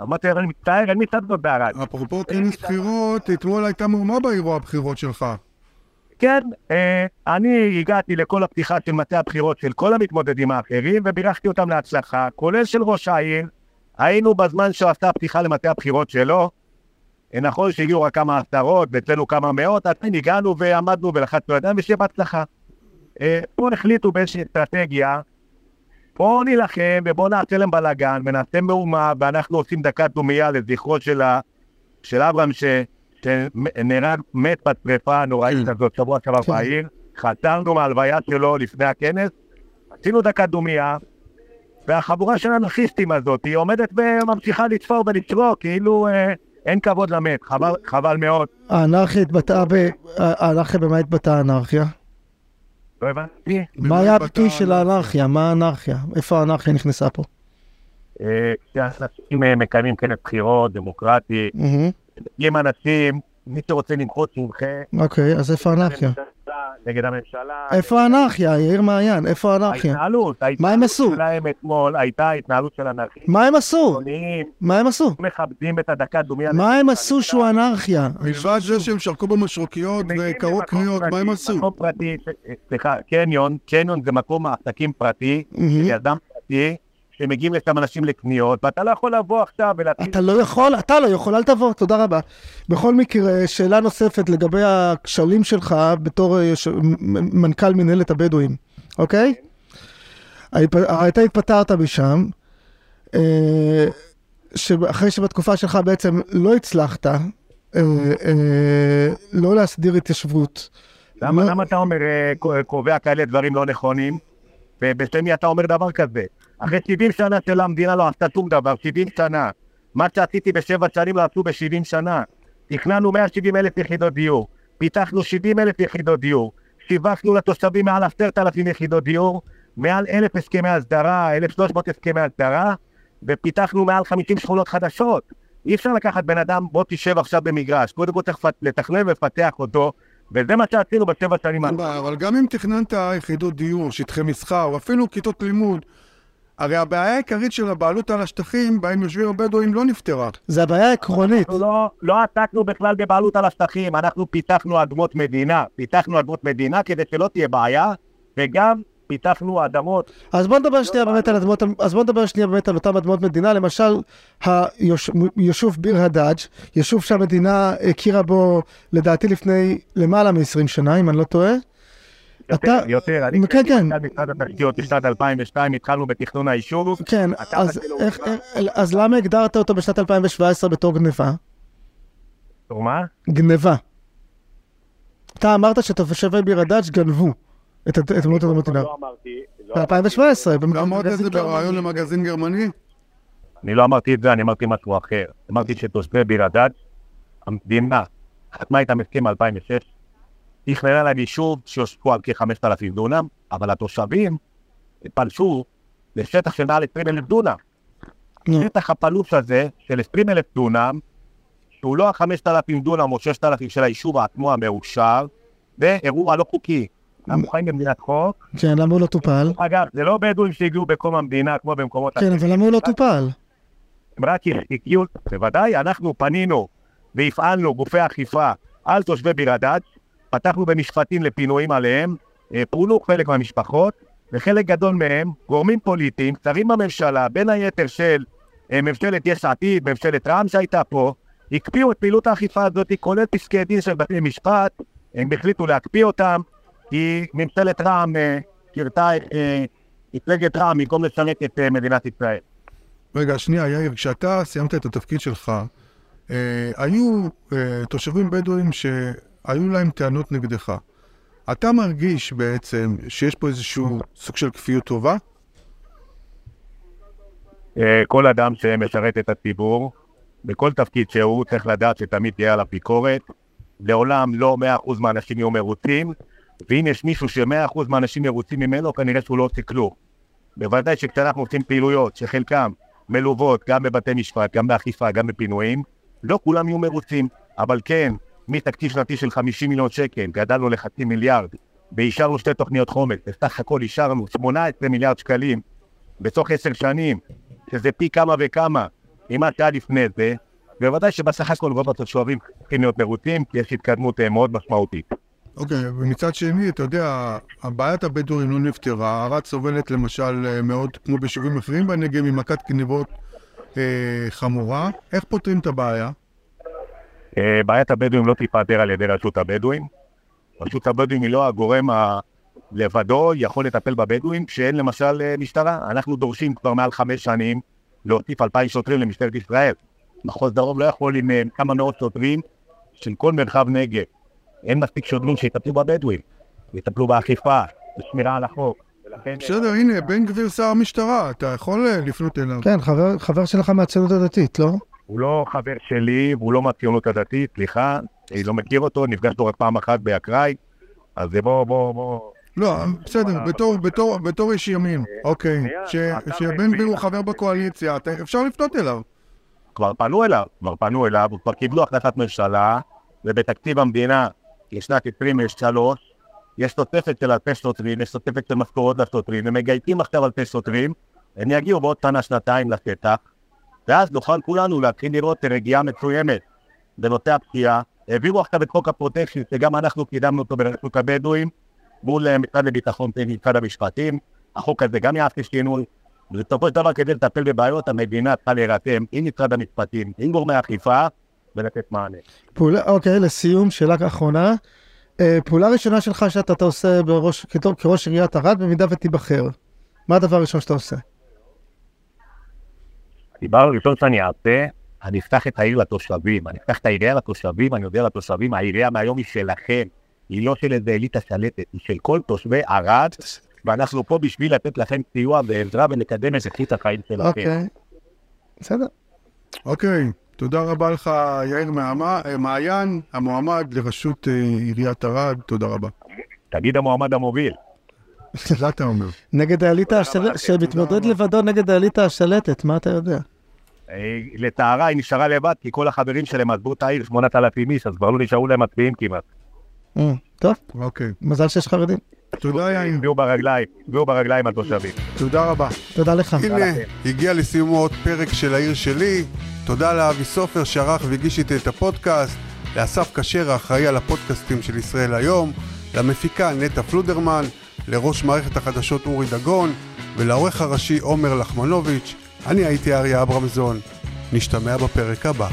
אמרתי, אני מצטער, אין מסעדות בערד. אפרופו כנס בחירות, אתמול הייתה מהומה באירוע הבחירות שלך. כן, אה, אני הגעתי לכל הפתיחה של מטה הבחירות של כל המתמודדים האחרים, ובירכתי אותם להצלחה, כולל של ראש העיר. היינו בזמן שהוא עשה פתיחה למטה הבחירות שלו. אה, נכון שהגיעו רק כמה עשרות, ואצלנו כמה מאות, עדיין הגענו ועמדנו ולחצנו ידיים, ושיהיה בהצלחה. אה, פה החליטו באיזושהי אסטרטגיה, בואו נילחם ובואו נעשה להם בלאגן ונעשה מהומה, ואנחנו עושים דקת דומייה לזכרו של, ה... של אברהם ש... שנהרג, מת בשרפה הנוראית כן. הזאת שבוע שעבר כן. בעיר, חזרנו מהלוויה שלו לפני הכנס, עשינו דקת דומייה, והחבורה של האנרכיסטים הזאת, היא עומדת וממשיכה לתפור ולצרוק, כאילו אה, אין כבוד למת, חבל, חבל מאוד. האנרכיה התבטאה ב... האנרכיה במה התבטאה האנרכיה? לא הבנתי. מה היה הביטוי של האנרכיה? מה האנרכיה? איפה האנרכיה נכנסה פה? אה, כשאנשים אה, מקיימים כנס בחירות, דמוקרטי. אם אנשים, מי שרוצה למחות שימחה, אוקיי, אז איפה האנרכיה? נגד הממשלה, איפה האנרכיה? יאיר מעיין, איפה האנרכיה? ההתנהלות, מה הם עשו? שלהם אתמול הייתה התנהלות של אנרכיסטים, מה הם עשו? מה הם עשו? מכבדים את הדקת דומיה. מה הם עשו שהוא אנרכיה? מלבד זה שהם שרקו במשרוקיות וקראו קריאות, מה הם עשו? מקום פרטי, סליחה, קניון, קניון זה מקום עסקים פרטי. של יזם פרטי, שמגיעים לשם אנשים לקניות, ואתה לא יכול לבוא עכשיו ולהתחיל... אתה לא יכול, אתה לא יכול, אל תבוא, תודה רבה. בכל מקרה, שאלה נוספת לגבי הכשלים שלך בתור אה, מ- מנכ"ל מנהלת הבדואים, אוקיי? אתה התפטרת משם, אה, שאחרי שבתקופה שלך בעצם לא הצלחת אה, לא להסדיר התיישבות. למה, לא- אתה אומר, קובע כאלה דברים לא נכונים? ובשם מי אתה אומר דבר כזה? אחרי 70 שנה של המדינה לא עשתה שום דבר, 70 שנה. מה שעשיתי בשבע שנים לא עשו ב-70 שנה. תכננו 170 אלף יחידות דיור, פיתחנו 70 אלף יחידות דיור, שיווקנו לתושבים מעל 10,000 יחידות דיור, מעל 1,000 הסכמי הסדרה, 1,300 הסכמי הסדרה, ופיתחנו מעל 50 שכונות חדשות. אי אפשר לקחת בן אדם, בוא תשב עכשיו במגרש, קודם כל צריך לתכנן ולפתח אותו, וזה מה שעשינו בשבע שנים בעיה, אבל גם אם תכננת יחידות דיור, שטחי מסחר, אפילו כיתות לימוד, הרי הבעיה העיקרית של הבעלות על השטחים בהם יושבים הבדואים לא נפתרה. זה הבעיה העקרונית. אנחנו לא, לא עסקנו בכלל בבעלות על השטחים, אנחנו פיתחנו אדמות מדינה, פיתחנו אדמות מדינה כדי שלא תהיה בעיה, וגם פיתחנו אדמות, אז בוא נדבר שנייה באמת על אדמות, אז בוא נדבר שנייה באמת על אותן אדמות מדינה, למשל היישוב ביר הדאג', יישוב שהמדינה הכירה בו לדעתי לפני למעלה מ-20 שנה, אם אני לא טועה. יותר, אתה- יותר, אני כן, כן. מנכ"ל משרד התשתיות בשנת 2002, התחלנו בתכנון היישוב, כן, אז, אפילו איך, כבר- איך- אז למה הגדרת אותו בשנת 2017 בתור גניבה? בתור מה? גניבה. אתה אמרת שתושבי ביר הדאג' גנבו את הד- את אדמות אדמות מדינה. לא אמרתי, לא ב-2017. גם את זה בריאיון למגזין גרמני? אני לא אמרתי את זה, אני אמרתי משהו אחר. אמרתי שתושבי ביר הדאג', המדינה חתמה איתם הסכם ב-2006, תכננה להם יישוב שיושבו על כ-5,000 דונם, אבל התושבים פלשו לשטח של מעל 20 אלף דונם. נו. השטח הפלוש הזה של 20 אלף דונם, שהוא לא ה-5,000 דונם או 6,000 של היישוב עצמו המאושר, זה אירוע לא חוקי. אנחנו חיים במדינת חוק. כן, למה הוא לא טופל? אגב, זה לא בדואים שהגיעו בקום המדינה כמו במקומות כן, אבל למה הוא לא טופל? הם רק הגיעו, בוודאי, אנחנו פנינו והפעלנו גופי אכיפה על תושבי ביר הדאג', פתחנו במשפטים לפינויים עליהם, אה, פונו חלק מהמשפחות, וחלק גדול מהם, גורמים פוליטיים, שרים בממשלה, בין היתר של אה, ממשלת יש עתיד, ממשלת רע"מ שהייתה פה, הקפיאו את פעילות האכיפה הזאת, כולל פסקי דין של בתי משפט, הם החליטו להקפיא אותם, כי ממשלת רע"מ שירתה את אה, מפלגת רע"מ במקום לשרת את מדינת ישראל. רגע, שנייה, יאיר, כשאתה סיימת את התפקיד שלך, אה, היו אה, תושבים בדואים שהיו להם טענות נגדך. אתה מרגיש בעצם שיש פה איזשהו סוג של כפיות טובה? אה, כל אדם שמשרת את הציבור, בכל תפקיד שהוא, צריך לדעת שתמיד תהיה עליו ביקורת. לעולם לא 100% מהאנשים יהיו מרוצים, ואם יש מישהו ש-100% מהאנשים מרוצים ממנו, כנראה שהוא לא עושה כלום. בוודאי שכשאנחנו עושים פעילויות, שחלקם מלוות גם בבתי משפט, גם באכיפה, גם בפינויים, לא כולם יהיו מרוצים, אבל כן, מתקציב שנתי של 50 מיליון שקל, גדלנו לחצי מיליארד, ואישרנו שתי תוכניות חומש, בסך הכל אישרנו 18 מיליארד שקלים בתוך עשר שנים, שזה פי כמה וכמה ממה שהיה לפני זה, בוודאי שבסך הכל רוב התושבים צריכים להיות מרוצים, כי יש התקדמות אה, מאוד משמעותית. אוקיי, ומצד שני, אתה יודע, הבעיית הבדואים לא נפתרה, ערד סובלת למשל אה, מאוד, כמו ביישובים אחרים בנגב, ממכת גנבות אה, חמורה. איך פותרים את הבעיה? אה, בעיית הבדואים לא תיפתר על ידי רשות הבדואים. רשות הבדואים היא לא הגורם ה... לבדו יכול לטפל בבדואים כשאין למשל אה, משטרה. אנחנו דורשים כבר מעל חמש שנים להוסיף אלפיים שוטרים למשטרת ישראל. מחוז דרום לא יכול עם אה, כמה מאות שוטרים של כל מרחב נגב. אין מספיק שוטרים שיטפלו בבדואים, יטפלו באכיפה, בשמירה על החוק. בסדר, הנה, בן גביר שר המשטרה, אתה יכול לפנות אליו. כן, חבר, חבר שלך מהציונות הדתית, לא? הוא לא חבר שלי, והוא לא מהציונות הדתית, סליחה, אני לא מכיר אותו, נפגשנו רק פעם אחת באקראי, אז בוא, בוא, בוא... לא, בסדר, בתור, בתור, בתור איש ימין, אוקיי, ש- שבן גביר הוא חבר בקואליציה, אפשר לפנות אליו. כבר פנו אליו, כבר פנו אליו, כבר קיבלו החלטת ממשלה, ובתקציב המדינה לשנת 23, יש תוספת של אלפי שוטרים, יש תוספת של משכורות לשוטרים, הם מגייסים עכשיו אלפי שוטרים, הם יגיעו בעוד שנה, שנתיים לשטח, ואז נוכל כולנו להתחיל לראות רגיעה מסוימת בנושא הפשיעה. העבירו עכשיו את חוק הפרוטקשן, שגם אנחנו קידמנו אותו ברשות הבדואים, מול אה, משרד לביטחון פנים ומשרד המשפטים. החוק הזה גם יעשה שינוי. ובסופו של דבר, כדי לטפל בבעיות, המדינה צריכה להירתם עם משרד המשפטים, עם גורמי האכיפה, ולתת מענה. פעולה, אוקיי, לסיום, שאלה אחרונה. אה, פעולה ראשונה שלך שאתה אתה עושה בראש, כראש עיריית ערד, במידה ותיבחר. מה הדבר הראשון שאתה עושה? הדבר הראשון שאני אעשה, אני אפתח את העיר לתושבים, אני אפתח את העירייה לתושבים, אני אודיע לתושבים, העירייה מהיום היא שלכם, היא לא של איזה אליטה שלטת, היא של כל תושבי ערד, ואנחנו פה בשביל לתת לכם סיוע ועזרה ולקדם את איכות החיים שלכם. אוקיי. בסדר. אוקיי, תודה רבה לך, יאיר אה, מעיין, המועמד לראשות אה, עיריית ערד, תודה רבה. תגיד המועמד המוביל. זה אתה אומר. נגד האליטה השלטת, שמתמודד לבדו נגד האליטה השלטת, מה אתה יודע? אה, לטהרה היא נשארה לבד, כי כל החברים שלהם עזבו את העיר, 8,000 איש, אז כבר לא נשארו להם מצביעים כמעט. אה, טוב, אוקיי. מזל שיש חרדים. תודה, יאיר. הצביעו ברגליים, הצביעו ברגליים התושבים. תודה רבה. תודה לך. הנה, הגיע לסיומו עוד פרק של העיר שלי. תודה לאבי סופר שערך והגיש איתי את הפודקאסט, לאסף כשר האחראי על הפודקאסטים של ישראל היום, למפיקה נטע פלודרמן, לראש מערכת החדשות אורי דגון, ולעורך הראשי עומר לחמנוביץ'. אני הייתי אריה אברמזון. נשתמע בפרק הבא.